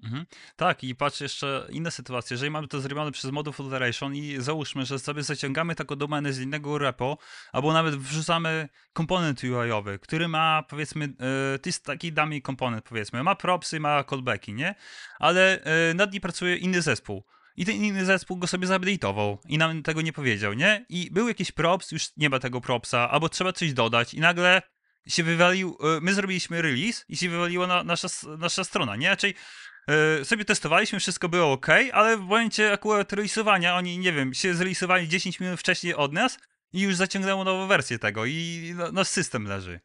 Mhm. Tak, i patrz jeszcze inne sytuacje. Jeżeli mamy to zrobione przez Mode Federation i załóżmy, że sobie zaciągamy taką domenę z innego repo, albo nawet wrzucamy komponent UI-owy, który ma powiedzmy, e, to jest taki dummy komponent powiedzmy, ma propsy, ma callbacki, nie? Ale e, nad nim pracuje inny zespół. I ten inny zespół go sobie zaupdate'ował i nam tego nie powiedział, nie? I był jakiś props, już nie ma tego propsa, albo trzeba coś dodać i nagle się wywalił, e, my zrobiliśmy release i się wywaliła na, nasza, nasza strona, nie? Raczej e, sobie testowaliśmy, wszystko było ok, ale w momencie akurat releasowania oni, nie wiem, się zreleasowali 10 minut wcześniej od nas i już zaciągnęło nową wersję tego i no, nasz system leży.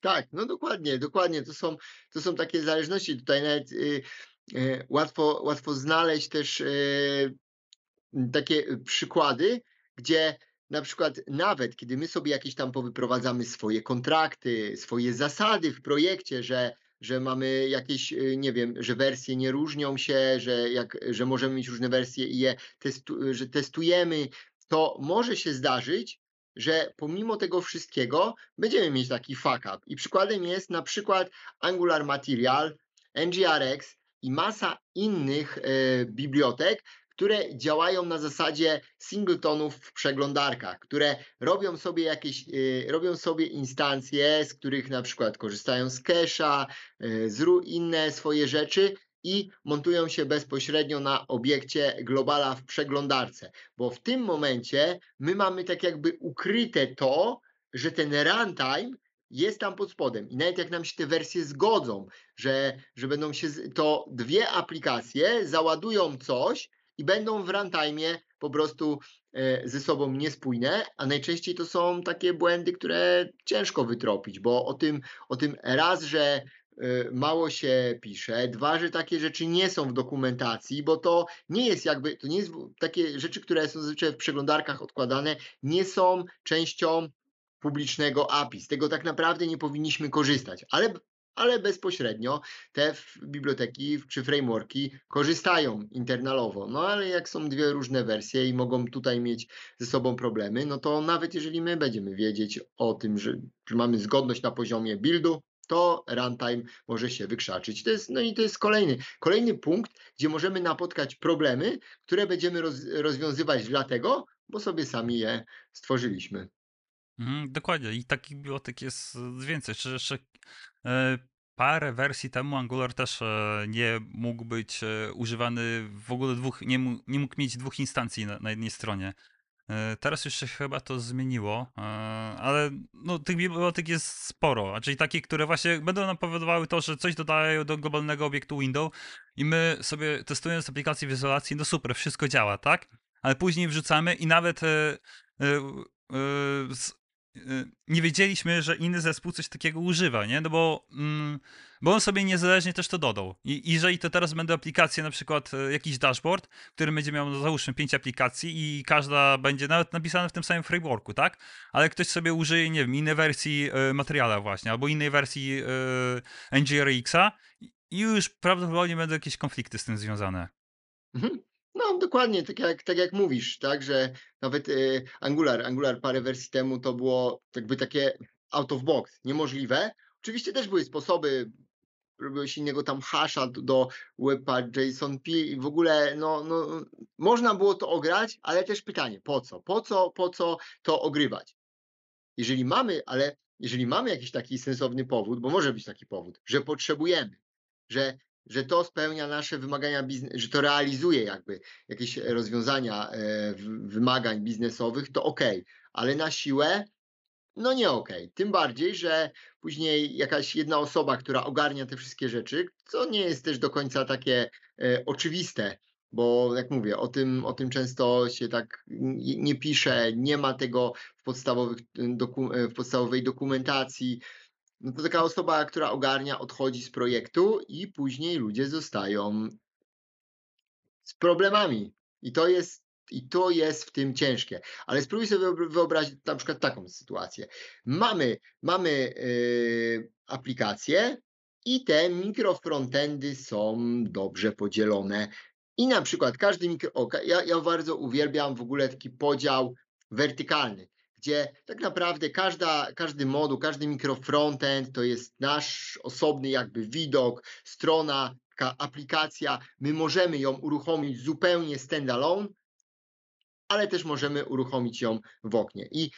Tak, no dokładnie, dokładnie. To są, to są takie zależności. Tutaj nawet y, y, łatwo, łatwo znaleźć też y, takie przykłady, gdzie na przykład nawet kiedy my sobie jakieś tam powyprowadzamy swoje kontrakty, swoje zasady w projekcie, że, że mamy jakieś, y, nie wiem, że wersje nie różnią się, że, jak, że możemy mieć różne wersje i je testu, że testujemy, to może się zdarzyć, że pomimo tego wszystkiego będziemy mieć taki fuck up. I przykładem jest na przykład Angular Material, NGRX i masa innych y, bibliotek, które działają na zasadzie singletonów w przeglądarkach, które robią sobie jakieś, y, robią sobie instancje, z których na przykład korzystają z cache'a, y, inne swoje rzeczy i montują się bezpośrednio na obiekcie globala w przeglądarce, bo w tym momencie my mamy tak jakby ukryte to, że ten runtime jest tam pod spodem. I nawet jak nam się te wersje zgodzą, że, że będą się, to dwie aplikacje załadują coś, i będą w runtime po prostu e, ze sobą niespójne, a najczęściej to są takie błędy, które ciężko wytropić, bo o tym, o tym raz, że e, mało się pisze, dwa, że takie rzeczy nie są w dokumentacji, bo to nie jest jakby, to nie jest takie rzeczy, które są zazwyczaj w przeglądarkach odkładane, nie są częścią publicznego API. Z tego tak naprawdę nie powinniśmy korzystać, ale ale bezpośrednio te biblioteki czy frameworki korzystają internalowo. No ale jak są dwie różne wersje i mogą tutaj mieć ze sobą problemy, no to nawet jeżeli my będziemy wiedzieć o tym, że, mamy zgodność na poziomie buildu, to runtime może się wykrzaczyć. To jest, no i to jest kolejny, kolejny punkt, gdzie możemy napotkać problemy, które będziemy roz, rozwiązywać dlatego, bo sobie sami je stworzyliśmy. Mhm, dokładnie. I takich bibliotek jest więcej. Jeszcze, jeszcze e, parę wersji temu Angular też e, nie mógł być e, używany w ogóle dwóch, nie mógł, nie mógł mieć dwóch instancji na, na jednej stronie. Teraz już się chyba to zmieniło, ale no, tych bibliotek jest sporo, czyli takie, które właśnie będą nam powodowały to, że coś dodają do globalnego obiektu window i my sobie testując aplikację w izolacji, no super, wszystko działa, tak? Ale później wrzucamy i nawet nie wiedzieliśmy, że inny zespół coś takiego używa, nie? No bo, mm, bo on sobie niezależnie też to dodał. I jeżeli to teraz będą aplikacje, na przykład y, jakiś dashboard, który będzie miał, no, załóżmy, pięć aplikacji i każda będzie nawet napisana w tym samym frameworku, tak? Ale ktoś sobie użyje, nie wiem, innej wersji y, materiala właśnie, albo innej wersji y, NGRX-a i już prawdopodobnie będą jakieś konflikty z tym związane. Mhm. No, dokładnie, tak jak, tak jak mówisz, tak, że nawet y, Angular, Angular parę wersji temu to było jakby takie out of box, niemożliwe. Oczywiście też były sposoby, robiłeś innego tam hasza do, do webpack, JSON-P i w ogóle, no, no, można było to ograć, ale też pytanie, po co? Po co, po co to ogrywać? Jeżeli mamy, ale jeżeli mamy jakiś taki sensowny powód, bo może być taki powód, że potrzebujemy, że że to spełnia nasze wymagania że to realizuje jakby jakieś rozwiązania e, wymagań biznesowych, to ok, ale na siłę no nie ok. Tym bardziej, że później jakaś jedna osoba, która ogarnia te wszystkie rzeczy, co nie jest też do końca takie e, oczywiste, Bo jak mówię, o tym, o tym często się tak nie pisze, nie ma tego w, podstawowych, doku, w podstawowej dokumentacji. No to taka osoba, która ogarnia, odchodzi z projektu i później ludzie zostają z problemami. I to jest, i to jest w tym ciężkie. Ale spróbuj sobie wyobra- wyobrazić na przykład taką sytuację. Mamy, mamy yy, aplikację i te mikrofrontendy są dobrze podzielone. I na przykład każdy mikro... Ja, ja bardzo uwielbiam w ogóle taki podział wertykalny, gdzie tak naprawdę każda, każdy moduł, każdy mikrofrontend to jest nasz osobny jakby widok, strona, aplikacja. My możemy ją uruchomić zupełnie standalone, ale też możemy uruchomić ją w oknie. I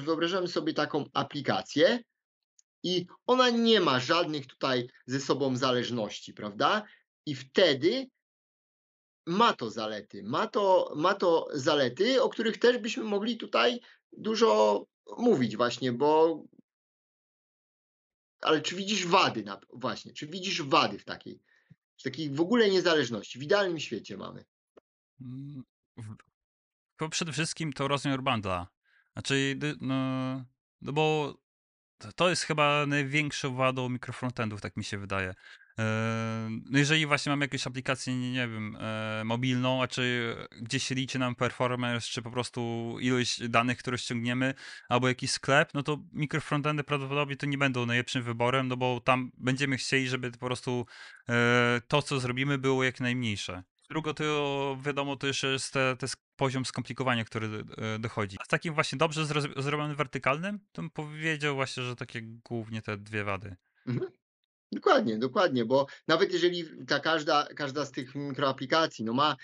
wyobrażamy sobie taką aplikację i ona nie ma żadnych tutaj ze sobą zależności, prawda? I wtedy ma to zalety. Ma to, ma to zalety, o których też byśmy mogli tutaj dużo mówić właśnie, bo ale czy widzisz wady na, właśnie, czy widzisz wady w takiej, w takiej w ogóle niezależności? W idealnym świecie mamy. Mm, w- To przede wszystkim to rozmiar bundla. Znaczy, no, no bo to jest chyba największą wadą mikrofrontendów, tak mi się wydaje. No jeżeli właśnie mamy jakąś aplikację, nie, nie wiem, e, mobilną, a czy gdzieś liczy nam performance, czy po prostu ilość danych, które ściągniemy, albo jakiś sklep, no to mikrofrontendy prawdopodobnie to nie będą najlepszym wyborem, no bo tam będziemy chcieli, żeby po prostu e, to, co zrobimy, było jak najmniejsze. Drugo to wiadomo, to jeszcze jest te, te poziom skomplikowania, który e, dochodzi. A z takim właśnie dobrze zrobionym wertykalnym, to bym powiedział właśnie, że takie głównie te dwie wady. Mhm. Dokładnie, dokładnie, bo nawet jeżeli ta każda, każda z tych mikroaplikacji no ma,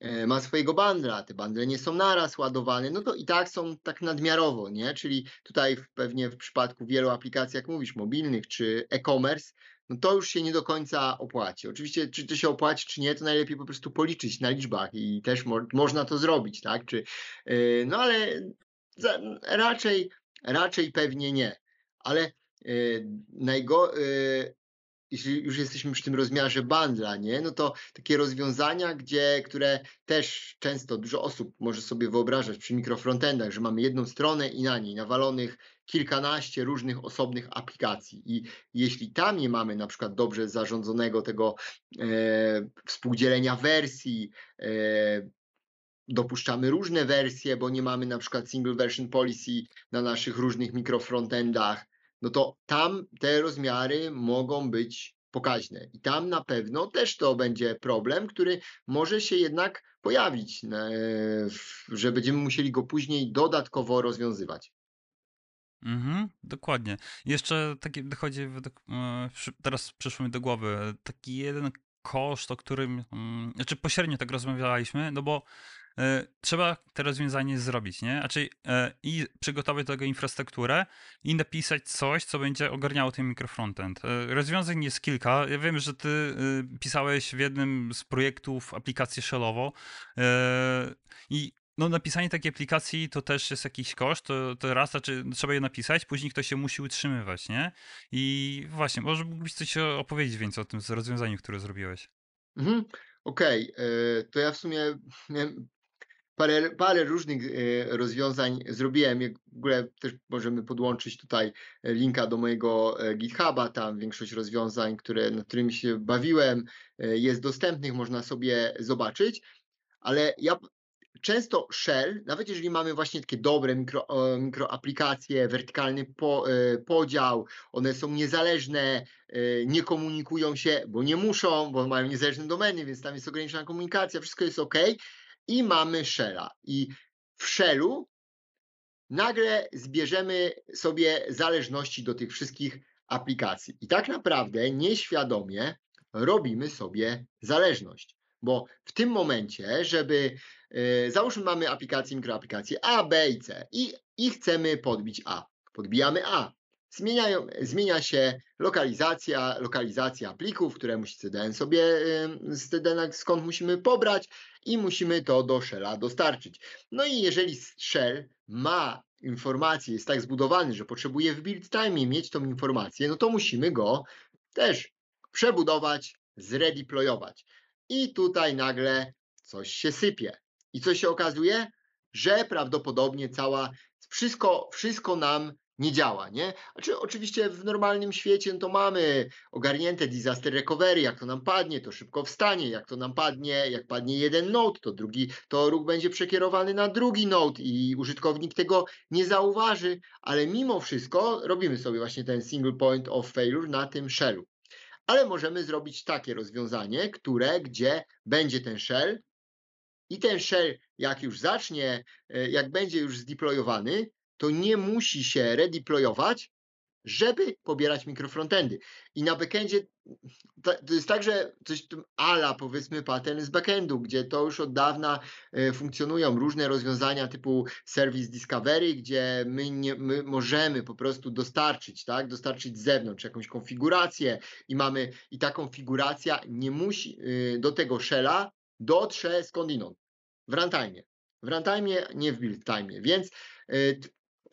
e, ma swojego bundla, te bundle nie są naraz ładowane, no to i tak są tak nadmiarowo, nie? Czyli tutaj w- pewnie w przypadku wielu aplikacji, jak mówisz, mobilnych czy e-commerce, no to już się nie do końca opłaci. Oczywiście, czy to się opłaci, czy nie, to najlepiej po prostu policzyć na liczbach i też mo można to zrobić, tak? Czy, yy, no ale za, raczej, raczej pewnie nie. Ale yy, najgo, yy, jeśli już jesteśmy przy tym rozmiarze bundla, nie? No to takie rozwiązania, gdzie, które też często dużo osób może sobie wyobrażać przy mikrofrontendach, że mamy jedną stronę i na niej nawalonych kilkanaście różnych osobnych aplikacji. I jeśli tam nie mamy na przykład dobrze zarządzonego tego e, współdzielenia wersji, e, dopuszczamy różne wersje, bo nie mamy na przykład single version policy na naszych różnych mikrofrontendach, no to tam te rozmiary mogą być pokaźne. I tam na pewno też to będzie problem, który może się jednak pojawić, e, że będziemy musieli go później dodatkowo rozwiązywać. Mhm, dokładnie. Jeszcze takie dochodzi, e, teraz przyszło mi do głowy, e, taki jeden koszt, o którym, mm, znaczy pośrednio tak rozmawialiśmy, no bo trzeba te rozwiązanie zrobić, nie? Znaczy e, i przygotować do tego infrastrukturę i napisać coś, co będzie ogarniało ten mikrofrontend. E, rozwiązań jest kilka. Ja wiem, że ty e, pisałeś w jednym z projektów aplikację shellową e, i no napisanie takiej aplikacji to też jest jakiś koszt, to, to raz, znaczy trzeba je napisać, później ktoś się musi utrzymywać, nie? I właśnie, może mógłbyś coś opowiedzieć więcej o tym rozwiązaniu, które zrobiłeś. Mhm. Okej, e, to ja w sumie miałem parę, parę różnych e, rozwiązań zrobiłem. W ogóle też możemy podłączyć tutaj e, linka do mojego e, GitHuba. Tam większość rozwiązań, które, nad którymi się bawiłem, jest dostępnych, można sobie zobaczyć. Ale ja często shell, nawet jeżeli mamy właśnie takie dobre mikro, mikroaplikacje, wertykalny po, podział, one są niezależne, nie komunikują się, bo nie muszą, bo mają niezależne domeny, więc tam jest ograniczona komunikacja, wszystko jest ok. I mamy shella. I w shellu nagle zbierzemy sobie zależności do tych wszystkich aplikacji. I tak naprawdę nieświadomie robimy sobie zależność. Bo w tym momencie, żeby e, załóżmy mamy aplikację, mikroaplikację A, B i C i, i chcemy podbić A. Podbijamy A. Zmieniają, zmienia się lokalizacja, lokalizacja plików, które musi CDN sobie e, z CDN skąd musimy pobrać i musimy to do Shella dostarczyć. No i jeżeli Shell ma informację, jest tak zbudowany, że potrzebuje w build time mieć tą informację, no to musimy go też przebudować, zredeployować. i tutaj nagle coś się sypie. I co się okazuje? Że prawdopodobnie cała, wszystko, wszystko nam nie działa, nie? Znaczy, oczywiście w normalnym świecie no to mamy ogarnięte disaster recovery, jak to nam padnie, to szybko wstanie, jak to nam padnie, jak padnie jeden node, to drugi, to ruch będzie przekierowany na drugi node i użytkownik tego nie zauważy, ale mimo wszystko robimy sobie właśnie ten single point of failure na tym shellu. Ale możemy zrobić takie rozwiązanie, które, gdzie będzie ten shell i ten shell, jak już zacznie, e, jak będzie już zdeployowany, to nie musi się redeployować, żeby pobierać mikrofrontendy. I na backendzie to jest tak, że coś ala powiedzmy pattern z backendu, gdzie to już od dawna e, funkcjonują różne rozwiązania typu service discovery, gdzie my, nie, my możemy po prostu dostarczyć, tak, dostarczyć z zewnątrz jakąś konfigurację i mamy, i ta konfiguracja nie musi e, do tego shella dotrze skądinąd, w runtime. W runtime, nie w build time, więc e,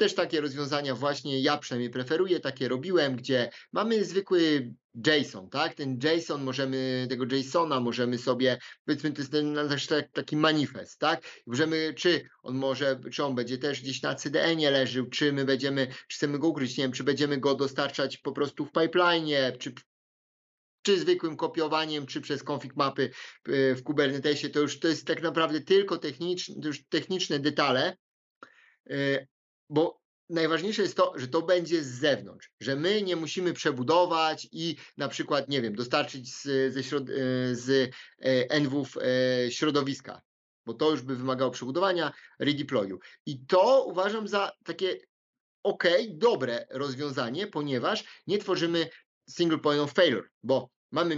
też takie rozwiązania właśnie ja przynajmniej preferuję, takie robiłem, gdzie mamy zwykły JSON, tak? Ten JSON możemy, tego JSONa możemy sobie, powiedzmy, to jest ten nasz taki manifest, tak? Możemy, czy on może, czy on będzie też gdzieś na CDN-ie leżył, czy my będziemy, czy chcemy go ukryć, nie wiem, czy będziemy go dostarczać po prostu w pipeline, czy czy zwykłym kopiowaniem, czy przez config mapy y, w Kubernetesie, to już to jest tak naprawdę tylko techniczne, już techniczne detale, y, bo najważniejsze jest to, że to będzie z zewnątrz, że my nie musimy przebudować i na przykład, nie wiem, dostarczyć z, ze środ, e, z NW e, środowiska, bo to już by wymagało przebudowania, redeployu. I to uważam za takie ok, dobre rozwiązanie, ponieważ nie tworzymy single point of failure, bo mamy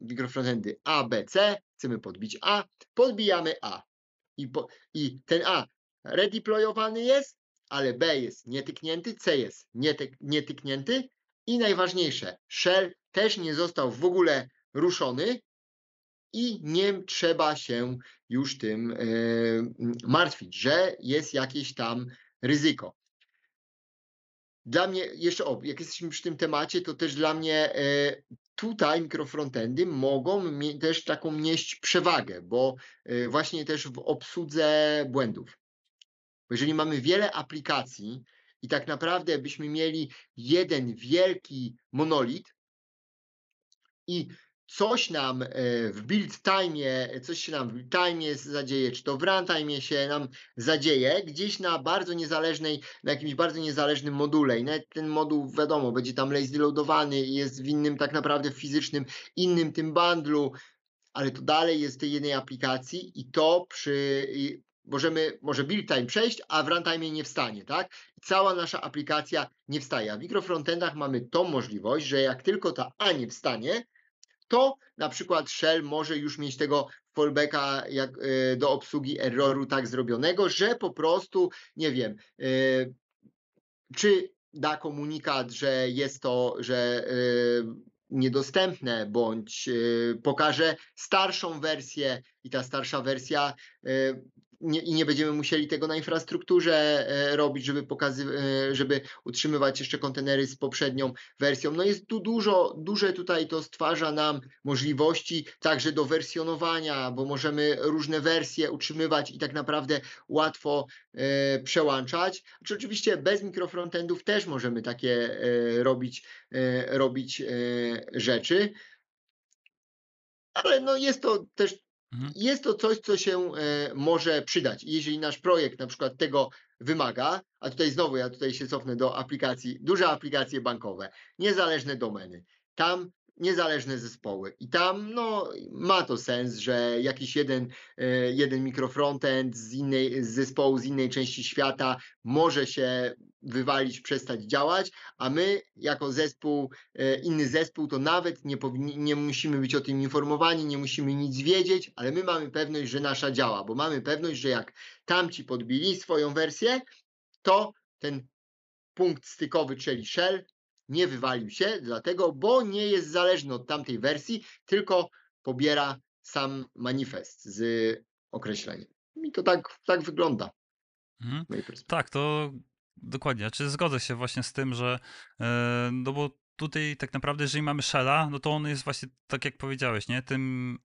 mikrofrontendy A, B, C, chcemy podbić A, podbijamy A. I, po, i ten A redeployowany jest, ale B jest nietyknięty, C jest nietyk, nietyknięty i najważniejsze, shell też nie został w ogóle ruszony i nie trzeba się już tym yy, martwić, że jest jakieś tam ryzyko. Dla mnie, jeszcze o, jak jesteśmy przy tym temacie, to też dla mnie e, tutaj mikrofrontendy mogą też taką nieść przewagę, bo e, właśnie też w obsłudze błędów. Jeżeli mamy wiele aplikacji i tak naprawdę byśmy mieli jeden wielki monolit i coś nam e, w build time, coś się nam w build time zadzieje, czy to w runtime się nam zadzieje, gdzieś na bardzo niezależnej, na jakimś bardzo niezależnym module. I nawet ten moduł, wiadomo, będzie tam lazy loadowany jest w innym tak naprawdę fizycznym, innym tym bundlu, ale to dalej jest tej jednej aplikacji i to przy, możemy, może build time przejść, a w runtime nie wstanie, tak? Cała nasza aplikacja nie wstaje. A w mikrofrontendach mamy tą możliwość, że jak tylko ta A nie wstanie, to na przykład Shell może już mieć tego fallbacka jak, y, do obsługi erroru tak zrobionego, że po prostu, nie wiem, y, czy da komunikat, że jest to, że y, niedostępne, bądź pokaże starszą wersję i ta starsza wersja nie, i nie będziemy musieli tego na infrastrukturze e, robić, żeby pokazywać, e, żeby utrzymywać jeszcze kontenery z poprzednią wersją. No jest tu dużo, duże tutaj to stwarza nam możliwości także do wersjonowania, bo możemy różne wersje utrzymywać i tak naprawdę łatwo e, przełączać. Znaczy, oczywiście bez mikrofrontendów też możemy takie e, robić, e, robić e, rzeczy. Ale no jest to też Mhm. Jest to coś, co się e, może przydać. Jeżeli nasz projekt na przykład tego wymaga, a tutaj znowu ja tutaj się cofnę do aplikacji, duże aplikacje bankowe, niezależne domeny. Tam niezależne zespoły. I tam no, ma to sens, że jakiś jeden, e, jeden mikrofrontend z, innej, z zespołu z innej części świata może się wywalić, przestać działać, a my jako zespół, e, inny zespół, to nawet nie, powinni, nie musimy być o tym informowani, nie musimy nic wiedzieć, ale my mamy pewność, że nasza działa, bo mamy pewność, że jak tamci podbili swoją wersję, to ten punkt stykowy, czyli shell, nie wywalił się, dlatego, bo nie jest zależny od tamtej wersji, tylko pobiera sam manifest z określeniem. I to tak, tak wygląda. Mhm. Tak, to dokładnie. Czy zgodzę się właśnie z tym, że e, no bo tutaj tak naprawdę, jeżeli mamy Shella, no to on jest właśnie tak jak powiedziałeś, nie? Tym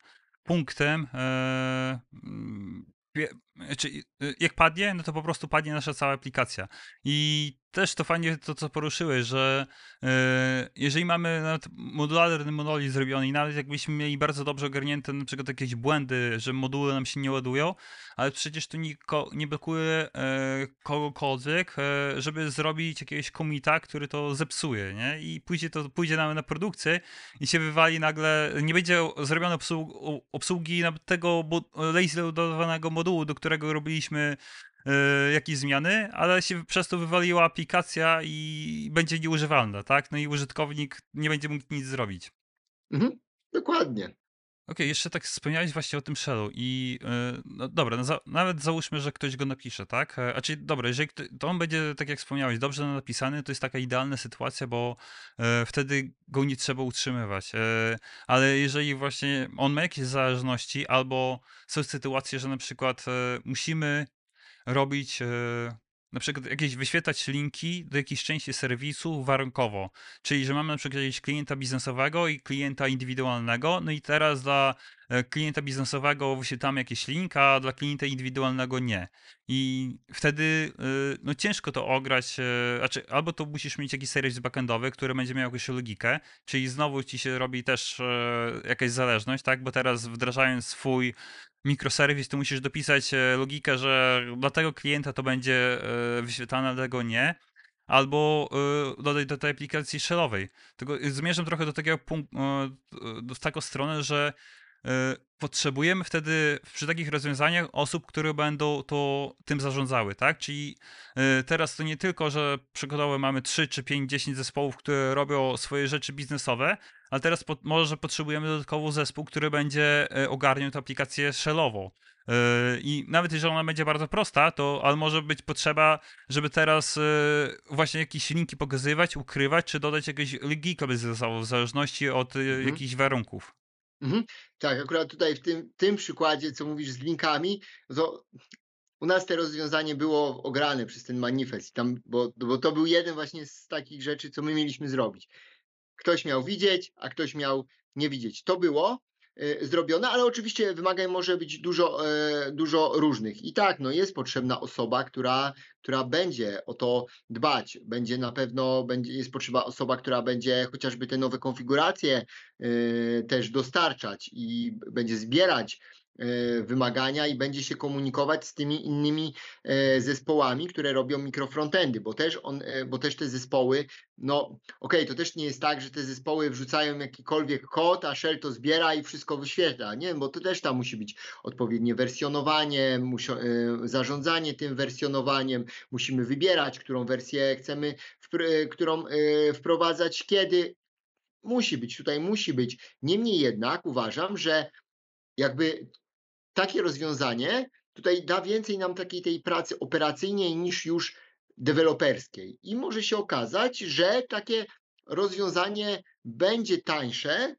punktem, e, mm, wie- znaczy, y, jak padnie, no to po prostu padnie nasza cała aplikacja. I też to fajnie to, co poruszyłeś, że e, jeżeli mamy nawet modularny monolit zrobiony i nawet jakbyśmy mieli bardzo dobrze ogarnięte na przykład jakieś błędy, że moduły nam się nie ładują, ale przecież to niko, nie blokuje e, kogokolwiek, e, żeby zrobić jakiegoś komita, który to zepsuje, nie? I pójdzie to pójdzie nam na produkcję i się wywali nagle, nie będzie zrobione obsłu- obsługi tego lazy loadowanego modułu, do którego robiliśmy jakieś zmiany, ale się przez to wywaliła aplikacja i będzie nieużywalna, tak? No i użytkownik nie będzie mógł nic zrobić. Mhm. Dokładnie. Okej, jeszcze tak wspomniałeś właśnie o tym shellu i e, no dobra, no za, nawet załóżmy, że ktoś go napisze, tak? E, A czyli dobra, jeżeli to on będzie, tak jak wspomniałeś, dobrze napisany, to jest taka idealna sytuacja, bo e, wtedy go nie trzeba utrzymywać. E, ale jeżeli właśnie on ma jakieś zależności, albo są sytuacje, że na przykład e, musimy robić, e, na przykład jakieś wyświetlać linki do jakiejś części serwisu warunkowo. Czyli, że mamy na przykład jakiegoś klienta biznesowego i klienta indywidualnego, no i teraz dla e, klienta biznesowego wyświetlamy jakiś link, a dla klienta indywidualnego nie. I wtedy e, no ciężko to ograć, znaczy albo to musisz mieć jakiś serwis backendowy, który będzie miał jakąś logikę, czyli znowu ci się robi też jakaś zależność, tak? Bo teraz wdrażając swój mikroserwis, to musisz dopisać e, logikę, że dla tego klienta to będzie e, wyświetlane, dla tego nie. Albo e, dodać do tej aplikacji shellowej. Tylko zmierzam trochę do takiego punktu, do taką stronę, że potrzebujemy wtedy przy takich rozwiązaniach osób, które będą to tym zarządzały, tak? Czyli teraz to nie tylko, że przykładowo mamy 3 czy 5, 10 zespołów, które robią swoje rzeczy biznesowe, ale teraz po, może potrzebujemy dodatkowo zespół, który będzie e, ogarniał tę aplikację shellową. E, I nawet jeżeli ona będzie bardzo prosta, to ale może być potrzeba, żeby teraz e, właśnie jakieś linki pokazywać, ukrywać, czy dodać jakieś logikę biznesową w zależności od Mhm. jakichś warunków. Mhm. Tak, akurat tutaj w tym, tym przykładzie, co mówisz z linkami, to u nas to rozwiązanie było ograne przez ten manifest, tam, bo, bo to był jeden właśnie z takich rzeczy, co my mieliśmy zrobić. Ktoś miał widzieć, a ktoś miał nie widzieć. To było e, zrobione, ale oczywiście wymagań może być dużo, e, dużo różnych. I tak, no jest potrzebna osoba, która, która będzie o to dbać. Będzie na pewno, będzie, jest potrzebna osoba, która będzie chociażby te nowe konfiguracje e, też dostarczać i będzie zbierać wymagania i będzie się komunikować z tymi innymi e, zespołami, które robią mikrofrontendy, bo też on, e, bo też te zespoły, no okej, to też nie jest tak, że te zespoły wrzucają jakikolwiek kod, a Shell to zbiera i wszystko wyświetla, nie, bo to też tam musi być odpowiednie wersjonowanie, musio, e, zarządzanie tym wersjonowaniem, musimy wybierać, którą wersję chcemy, którą e, wprowadzać, kiedy, musi być, tutaj musi być. Niemniej jednak uważam, że jakby takie rozwiązanie tutaj da więcej nam takiej tej pracy operacyjnej niż już deweloperskiej. I może się okazać, że takie rozwiązanie będzie tańsze,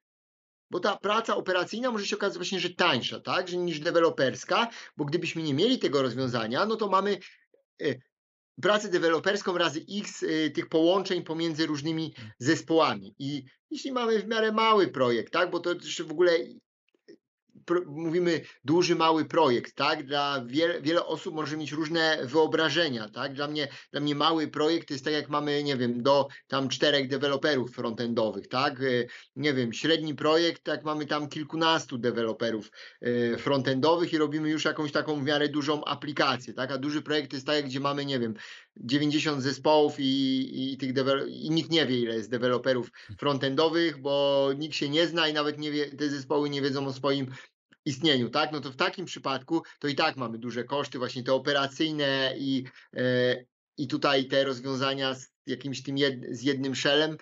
bo ta praca operacyjna może się okazać właśnie, że tańsza, tak, że niż deweloperska, bo gdybyśmy nie mieli tego rozwiązania, no to mamy y, pracę deweloperską razy x y, tych połączeń pomiędzy różnymi zespołami. I jeśli mamy w miarę mały projekt, tak, bo to jeszcze w ogóle mówimy duży, mały projekt, tak? Dla wiele, wiele osób może mieć różne wyobrażenia, tak? Dla mnie, dla mnie mały projekt jest tak jak mamy, nie wiem, do tam czterech deweloperów frontendowych, tak? Y, Nie wiem, średni projekt, tak mamy tam kilkunastu deweloperów y, frontendowych i robimy już jakąś taką w miarę dużą aplikację, tak? A duży projekt jest tak, gdzie mamy, nie wiem, 90 zespołów i, i tych i nikt nie wie, ile jest deweloperów frontendowych, bo nikt się nie zna i nawet nie wie, te zespoły nie wiedzą o swoim istnieniu, tak? No to w takim przypadku to i tak mamy duże koszty, właśnie te operacyjne i, e, i tutaj te rozwiązania z jakimś tym jed, z jednym shellem.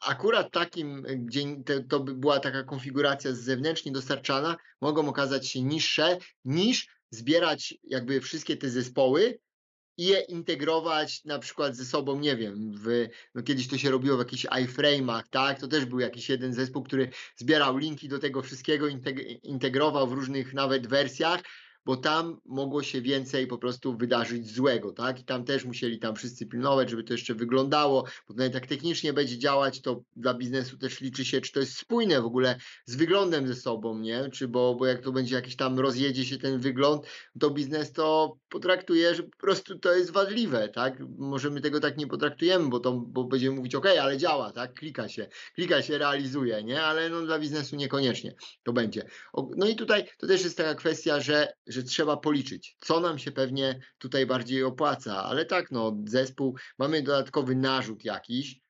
Akurat takim, gdzie to by była taka konfiguracja zewnętrznie dostarczana, mogą okazać się niższe niż zbierać jakby wszystkie te zespoły i je integrować na przykład ze sobą, nie wiem, w, no kiedyś to się robiło w jakichś iframe'ach, tak, to też był jakiś jeden zespół, który zbierał linki do tego wszystkiego, integ- integrował w różnych nawet wersjach, bo tam mogło się więcej po prostu wydarzyć złego, tak? I tam też musieli tam wszyscy pilnować, żeby to jeszcze wyglądało, bo nawet jak technicznie będzie działać, to dla biznesu też liczy się, czy to jest spójne w ogóle z wyglądem ze sobą, nie? Czy bo, bo jak to będzie jakiś tam rozjedzie się ten wygląd, to biznes to potraktuje, że po prostu to jest wadliwe, tak? Może my tego tak nie potraktujemy, bo to bo będziemy mówić, ok, ale działa, tak? Klika się, klika się, realizuje, nie? Ale no dla biznesu niekoniecznie to będzie. No i tutaj to też jest taka kwestia, że, że trzeba policzyć, co nam się pewnie tutaj bardziej opłaca, ale tak, no zespół, mamy dodatkowy narzut jakiś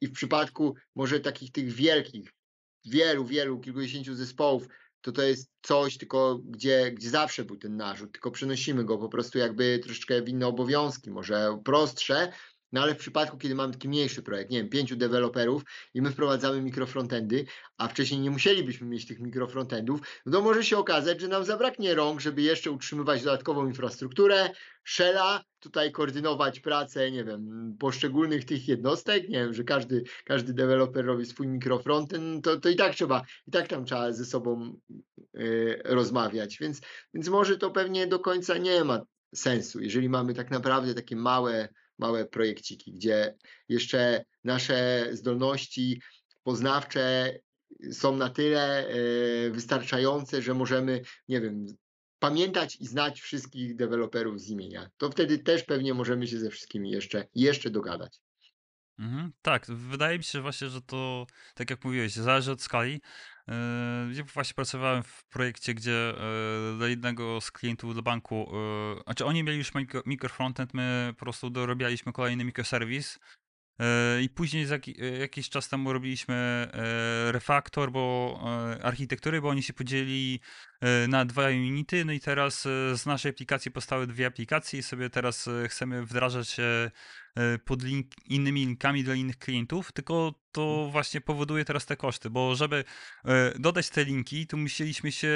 i w przypadku może takich tych wielkich, wielu, wielu, kilkudziesięciu zespołów, to to jest coś, tylko gdzie, gdzie zawsze był ten narzut, tylko przenosimy go po prostu jakby troszeczkę w inne obowiązki, może prostsze, no ale w przypadku, kiedy mamy taki mniejszy projekt, nie wiem, pięciu deweloperów i my wprowadzamy mikrofrontendy, a wcześniej nie musielibyśmy mieć tych mikrofrontendów, no to może się okazać, że nam zabraknie rąk, żeby jeszcze utrzymywać dodatkową infrastrukturę, shella, tutaj koordynować pracę, nie wiem, poszczególnych tych jednostek, nie wiem, że każdy, każdy deweloper robi swój mikrofrontend, to, to i tak trzeba, i tak tam trzeba ze sobą yy, rozmawiać, więc, więc może to pewnie do końca nie ma sensu, jeżeli mamy tak naprawdę takie małe małe projekciki, gdzie jeszcze nasze zdolności poznawcze są na tyle e, wystarczające, że możemy, nie wiem, pamiętać i znać wszystkich deweloperów z imienia. To wtedy też pewnie możemy się ze wszystkimi jeszcze, jeszcze dogadać. Mhm, tak, wydaje mi się właśnie, że to, tak jak mówiłeś, zależy od skali. Yy, ja właśnie pracowałem w projekcie, gdzie yy, dla jednego z klientów dla banku, yy, znaczy oni mieli już mikro, mikrofrontend, my po prostu dorobialiśmy kolejny mikroserwis i później jakiś czas temu robiliśmy refaktor, bo architektury, bo oni się podzielili na dwa unity, no i teraz z naszej aplikacji powstały dwie aplikacje i sobie teraz chcemy wdrażać pod link, innymi linkami dla innych klientów, tylko to mhm. właśnie powoduje teraz te koszty, bo żeby e, dodać te linki, to musieliśmy się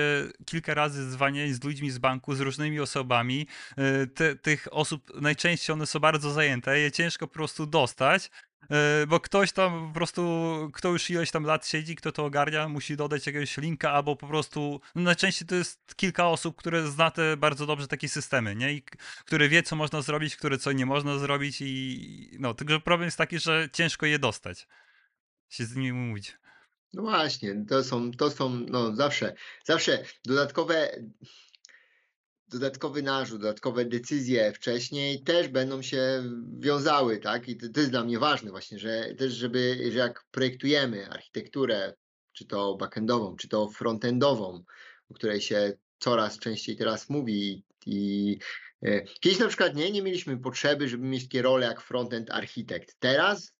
kilka razy zwaniać z ludźmi z banku, z różnymi osobami. E, te, tych osób najczęściej one są bardzo zajęte, je ciężko po prostu dostać. E, bo ktoś tam po prostu, kto już ileś tam lat siedzi, kto to ogarnia, musi dodać jakiegoś linka, albo po prostu, no najczęściej to jest kilka osób, które zna te bardzo dobrze takie systemy, nie? I które wie, co można zrobić, które co nie można zrobić i no, tylko problem jest taki, że ciężko je dostać, się z nimi mówić. No właśnie, to są, to są, no zawsze, zawsze dodatkowe dodatkowy narzut, dodatkowe decyzje wcześniej też będą się wiązały, tak? I to, to jest dla mnie ważne właśnie, że też, żeby, że jak projektujemy architekturę, czy to backendową, czy to frontendową, o której się coraz częściej teraz mówi i e, kiedyś na przykład nie, nie mieliśmy potrzeby, żeby mieć takie role jak frontend architekt. Teraz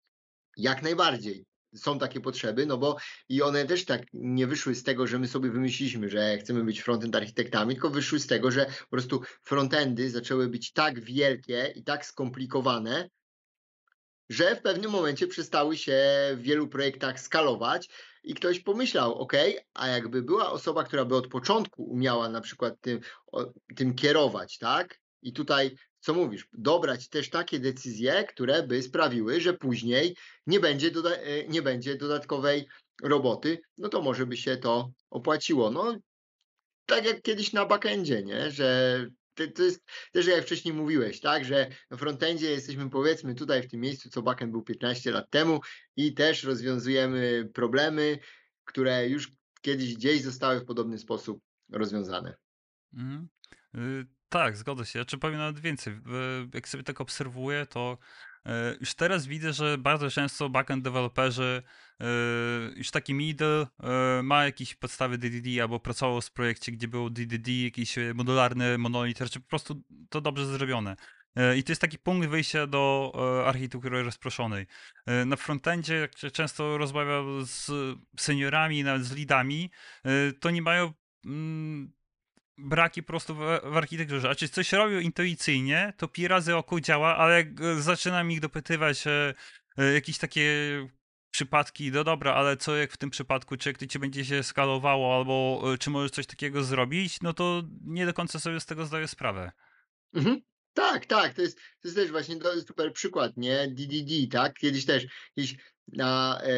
jak najbardziej są takie potrzeby, no bo i one też tak nie wyszły z tego, że my sobie wymyśliliśmy, że chcemy być frontend architektami, tylko wyszły z tego, że po prostu frontendy zaczęły być tak wielkie i tak skomplikowane, że w pewnym momencie przestały się w wielu projektach skalować i ktoś pomyślał, ok, a jakby była osoba, która by od początku umiała na przykład tym, o, tym kierować, tak? I tutaj co mówisz, dobrać też takie decyzje, które by sprawiły, że później nie będzie, e, nie będzie dodatkowej roboty, no to może by się to opłaciło. No, tak jak kiedyś na backendzie, nie? że to jest też jak wcześniej mówiłeś, tak, że na frontendzie jesteśmy powiedzmy tutaj w tym miejscu, co backend był 15 lat temu i też rozwiązujemy problemy, które już kiedyś gdzieś zostały w podobny sposób rozwiązane. Mhm. Tak, zgodzę się. Czy powiem nawet więcej. Jak sobie tak obserwuję, to e, już teraz widzę, że bardzo często backend deweloperzy, e, już taki middle e, ma jakieś podstawy DDD albo pracował w projekcie, gdzie był DDD, jakiś modularny monolit, czy po prostu to dobrze zrobione. I to jest taki punkt wyjścia do architektury rozproszonej. Na frontendzie, jak często rozmawiam z seniorami, nawet z leadami, to nie mają mm, braki po prostu w, w architekturze. A czy coś robią intuicyjnie, to pi razy oko działa, ale jak e, zaczynam ich dopytywać e, e, jakieś takie przypadki, no dobra, ale co jak w tym przypadku, czy jak to ci będzie się skalowało, albo e, czy możesz coś takiego zrobić, no to nie do końca sobie z tego zdaję sprawę. Mhm. Tak, tak, to jest, to jest też właśnie super przykład, nie? DDD, tak? Kiedyś też, kiedyś na e,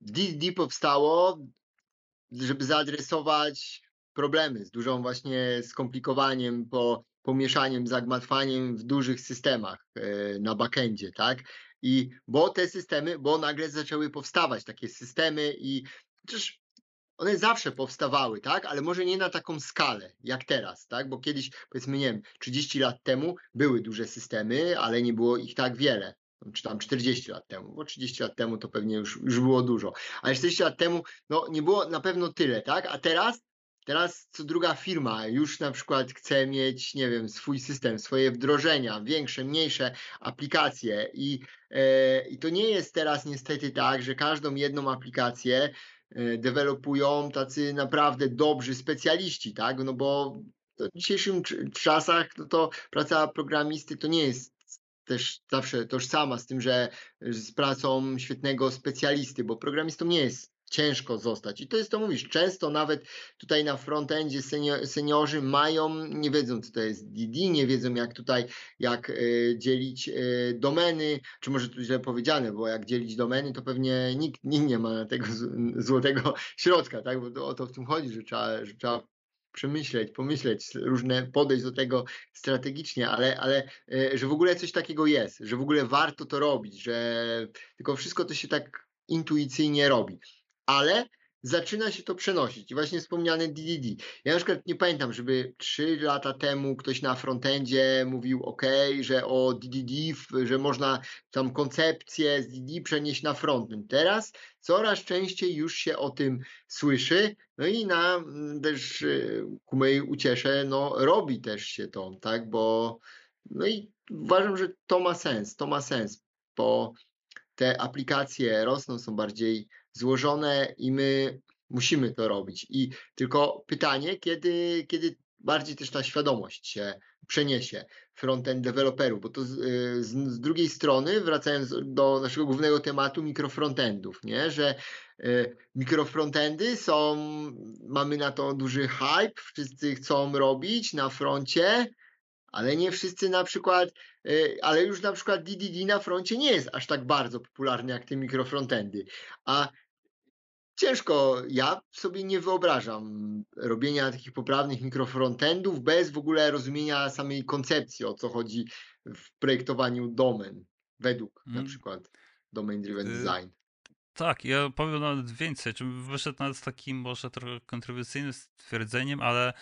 DDD powstało, żeby zaadresować problemy, z dużą właśnie skomplikowaniem, po, pomieszaniem, zagmatwaniem w dużych systemach e, na backendzie, tak? I bo te systemy, bo nagle zaczęły powstawać takie systemy i przecież one zawsze powstawały, tak? Ale może nie na taką skalę jak teraz, tak? Bo kiedyś, powiedzmy, nie wiem, 30 lat temu były duże systemy, ale nie było ich tak wiele. Czy tam 40 lat temu, bo 30 lat temu to pewnie już, już było dużo. Ale 40 lat temu, no nie było na pewno tyle, tak? A teraz Teraz co druga firma już na przykład chce mieć, nie wiem, swój system, swoje wdrożenia, większe, mniejsze aplikacje i, e, i to nie jest teraz niestety tak, że każdą jedną aplikację e, dewelopują tacy naprawdę dobrzy specjaliści, tak? No bo w dzisiejszych czasach no to praca programisty to nie jest też zawsze tożsama z tym, że z pracą świetnego specjalisty, bo programistą nie jest ciężko zostać. I to jest to mówisz, często nawet tutaj na frontendzie senior, seniorzy mają, nie wiedzą co to jest DD, nie wiedzą jak tutaj, jak y, dzielić y, domeny, czy może tu źle powiedziane, bo jak dzielić domeny, to pewnie nikt, nikt nie ma tego złotego środka, tak, bo to, o to w tym chodzi, że trzeba, że trzeba przemyśleć, pomyśleć, różne podejść do tego strategicznie, ale, ale że w ogóle coś takiego jest, że w ogóle warto to robić, że tylko wszystko to się tak intuicyjnie robi ale zaczyna się to przenosić. I właśnie wspomniany DDD. Ja na przykład nie pamiętam, żeby 3 lata temu ktoś na frontendzie mówił OK, że o DDD, że można tam koncepcję z DDD przenieść na frontend. Teraz coraz częściej już się o tym słyszy. No i na mm, też y, ku mojej uciesze, no robi też się to, tak, bo no i uważam, że to ma sens, to ma sens, bo te aplikacje rosną, są bardziej złożone i my musimy to robić. I tylko pytanie, kiedy, kiedy bardziej też ta świadomość się przeniesie frontend deweloperów, bo to z, y, z, z, drugiej strony, wracając do naszego głównego tematu mikrofrontendów, nie? że y, mikrofrontendy są, mamy na to duży hype, wszyscy chcą robić na froncie, ale nie wszyscy na przykład, y, ale już na przykład DDD na froncie nie jest aż tak bardzo popularny jak te mikrofrontendy. A ciężko, ja sobie nie wyobrażam robienia takich poprawnych mikrofrontendów bez w ogóle rozumienia samej koncepcji, o co chodzi w projektowaniu domen, według na mm. przykład Domain Driven y, Design. Tak, ja powiem nawet więcej, czy wyszedł nawet z takim może trochę kontrowersyjnym stwierdzeniem, ale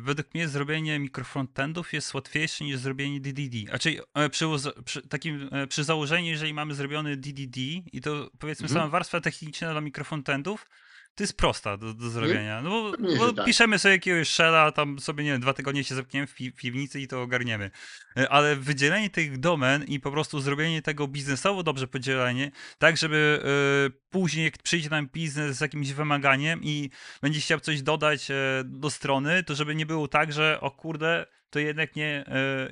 według mnie zrobienie mikrofrontendów jest łatwiejsze niż zrobienie DDD. A czyli e, przy, przy, takim, e, przy założeniu, jeżeli mamy zrobiony DDD i to powiedzmy mhm. sama warstwa techniczna dla mikrofrontendów, to jest prosta do, do zrobienia. No bo, bo tak. piszemy sobie jakiegoś shella, tam sobie, nie wiem, dwa tygodnie się zamkniemy w pi piwnicy i to ogarniemy. E, ale wydzielenie tych domen i po prostu zrobienie tego biznesowo dobrze podzielenie, tak żeby y, później jak przyjdzie nam biznes z jakimś wymaganiem i będzie chciał coś dodać y, do strony, to żeby nie było tak, że o kurde, to jednak nie,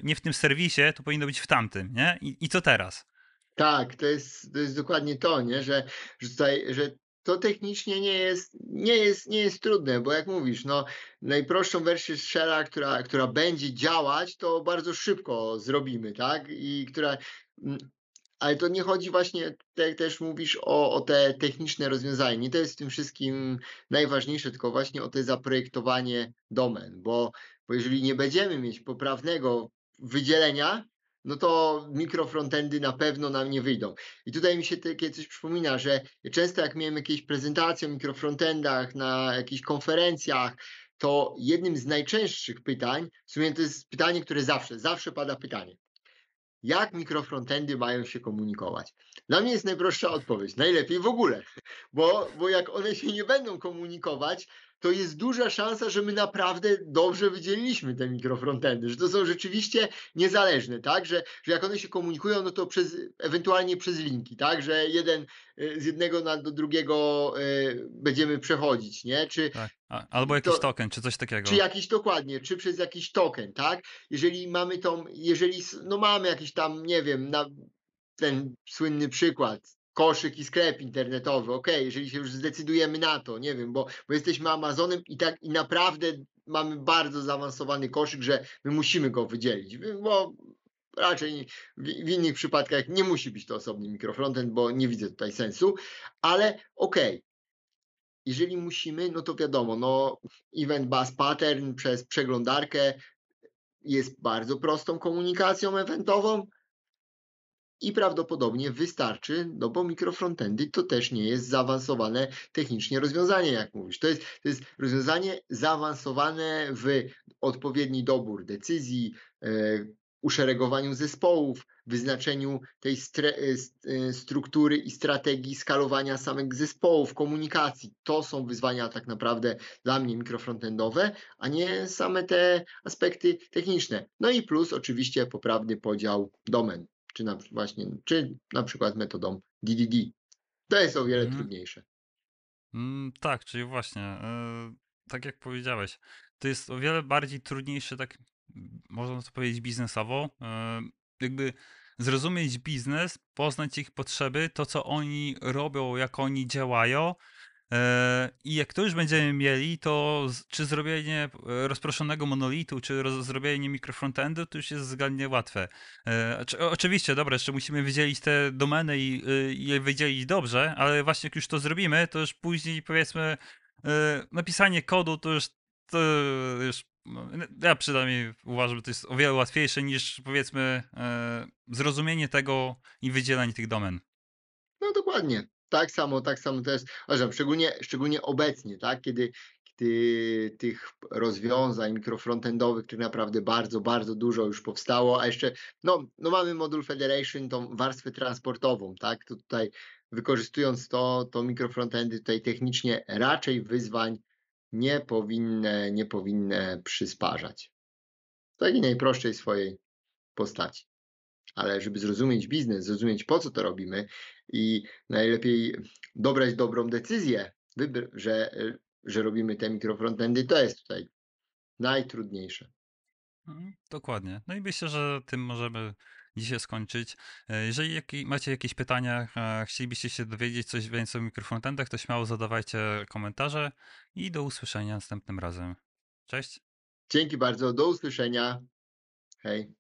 nie w tym serwisie, to powinno być w tamtym, nie? I, i co teraz? Tak, to jest, to jest dokładnie to, nie? Że, że, tutaj, że to technicznie nie jest, nie jest, nie jest trudne, bo jak mówisz, no, najprostszą wersję Shella, która, która będzie działać, to bardzo szybko zrobimy, tak? I która. Mm, ale to nie chodzi właśnie, tak też mówisz, o, o te techniczne rozwiązania. Nie to jest w tym wszystkim najważniejsze, tylko właśnie o te zaprojektowanie domen, bo, bo jeżeli nie będziemy mieć poprawnego wydzielenia, no to mikrofrontendy na pewno nam nie wyjdą. I tutaj mi się takie coś przypomina, że często jak miałem jakieś prezentacje o mikrofrontendach na jakichś konferencjach, to jednym z najczęstszych pytań, w sumie to jest pytanie, które zawsze, zawsze pada pytanie. Jak mikrofrontendy mają się komunikować? Dla mnie jest najprostsza odpowiedź. Najlepiej w ogóle, bo, bo jak one się nie będą komunikować, to jest duża szansa, że my naprawdę dobrze wydzieliliśmy te mikrofrontendy, że to są rzeczywiście niezależne, tak? Że, że jak one się komunikują, no to przez, ewentualnie przez linki, tak? Że jeden y, z jednego na, do drugiego y, będziemy przechodzić, nie? Czy, tak. Albo jakiś to, token, czy coś takiego. Czy jakiś dokładnie, czy przez jakiś token, tak? Jeżeli mamy tą, jeżeli no mamy jakiś tam, nie wiem, na, ten słynny przykład, koszyk i sklep internetowy, ok, jeżeli się już zdecydujemy na to, nie wiem, bo, bo jesteśmy Amazonem i tak i naprawdę mamy bardzo zaawansowany koszyk, że my musimy go wydzielić, bo raczej w, innych przypadkach nie musi być to osobny mikrofrontend, bo nie widzę tutaj sensu, ale ok, jeżeli musimy, no to wiadomo, no event bus pattern przez przeglądarkę jest bardzo prostą komunikacją eventową i prawdopodobnie wystarczy, no bo mikrofrontendy to też nie jest zaawansowane technicznie rozwiązanie, jak mówisz. To jest, to jest rozwiązanie zaawansowane w odpowiedni dobór decyzji, e, uszeregowaniu zespołów, wyznaczeniu tej e, e, struktury i strategii skalowania samych zespołów, komunikacji. To są wyzwania tak naprawdę dla mnie mikrofrontendowe, a nie same te aspekty techniczne. No i plus oczywiście poprawny podział domen, czy na, właśnie, czy na przykład metodą DDD. To jest o wiele Mhm. trudniejsze. Mm, tak, czyli właśnie, e, tak jak powiedziałeś, to jest o wiele bardziej trudniejsze, tak można to powiedzieć biznesowo, e, jakby zrozumieć biznes, poznać ich potrzeby, to co oni robią, jak oni działają i jak to już będziemy mieli, to czy zrobienie e, rozproszonego monolitu, czy zrobienie mikrofrontendu, to już jest względnie łatwe. E, oczy- Oczywiście, dobra, jeszcze musimy wydzielić te domeny i, y, i je wydzielić dobrze, ale właśnie jak już to zrobimy, to już później powiedzmy e, napisanie kodu to już, to już no, ja przynajmniej uważam, że to jest o wiele łatwiejsze niż powiedzmy e, zrozumienie tego i wydzielenie tych domen. No dokładnie. Tak samo, tak samo to jest. Uważam, szczególnie, szczególnie obecnie, tak? Kiedy, tych rozwiązań mikrofrontendowych, których naprawdę bardzo, bardzo dużo już powstało, a jeszcze no, no mamy modul Federation, tą warstwę transportową, tak? To tutaj wykorzystując to, to mikrofrontendy tutaj technicznie raczej wyzwań nie powinny, nie powinny przysparzać. W takiej najprostszej swojej postaci ale żeby zrozumieć biznes, zrozumieć po co to robimy i najlepiej dobrać dobrą decyzję, wybr- że, że robimy te mikrofrontendy, to jest tutaj najtrudniejsze. Mhm, Dokładnie. No i myślę, że tym możemy dzisiaj skończyć. E, Jeżeli jaki, macie jakieś pytania, e, chcielibyście się dowiedzieć coś więcej o mikrofrontendach, to śmiało zadawajcie komentarze i do usłyszenia następnym razem. Cześć! Dzięki bardzo, do usłyszenia. Hej.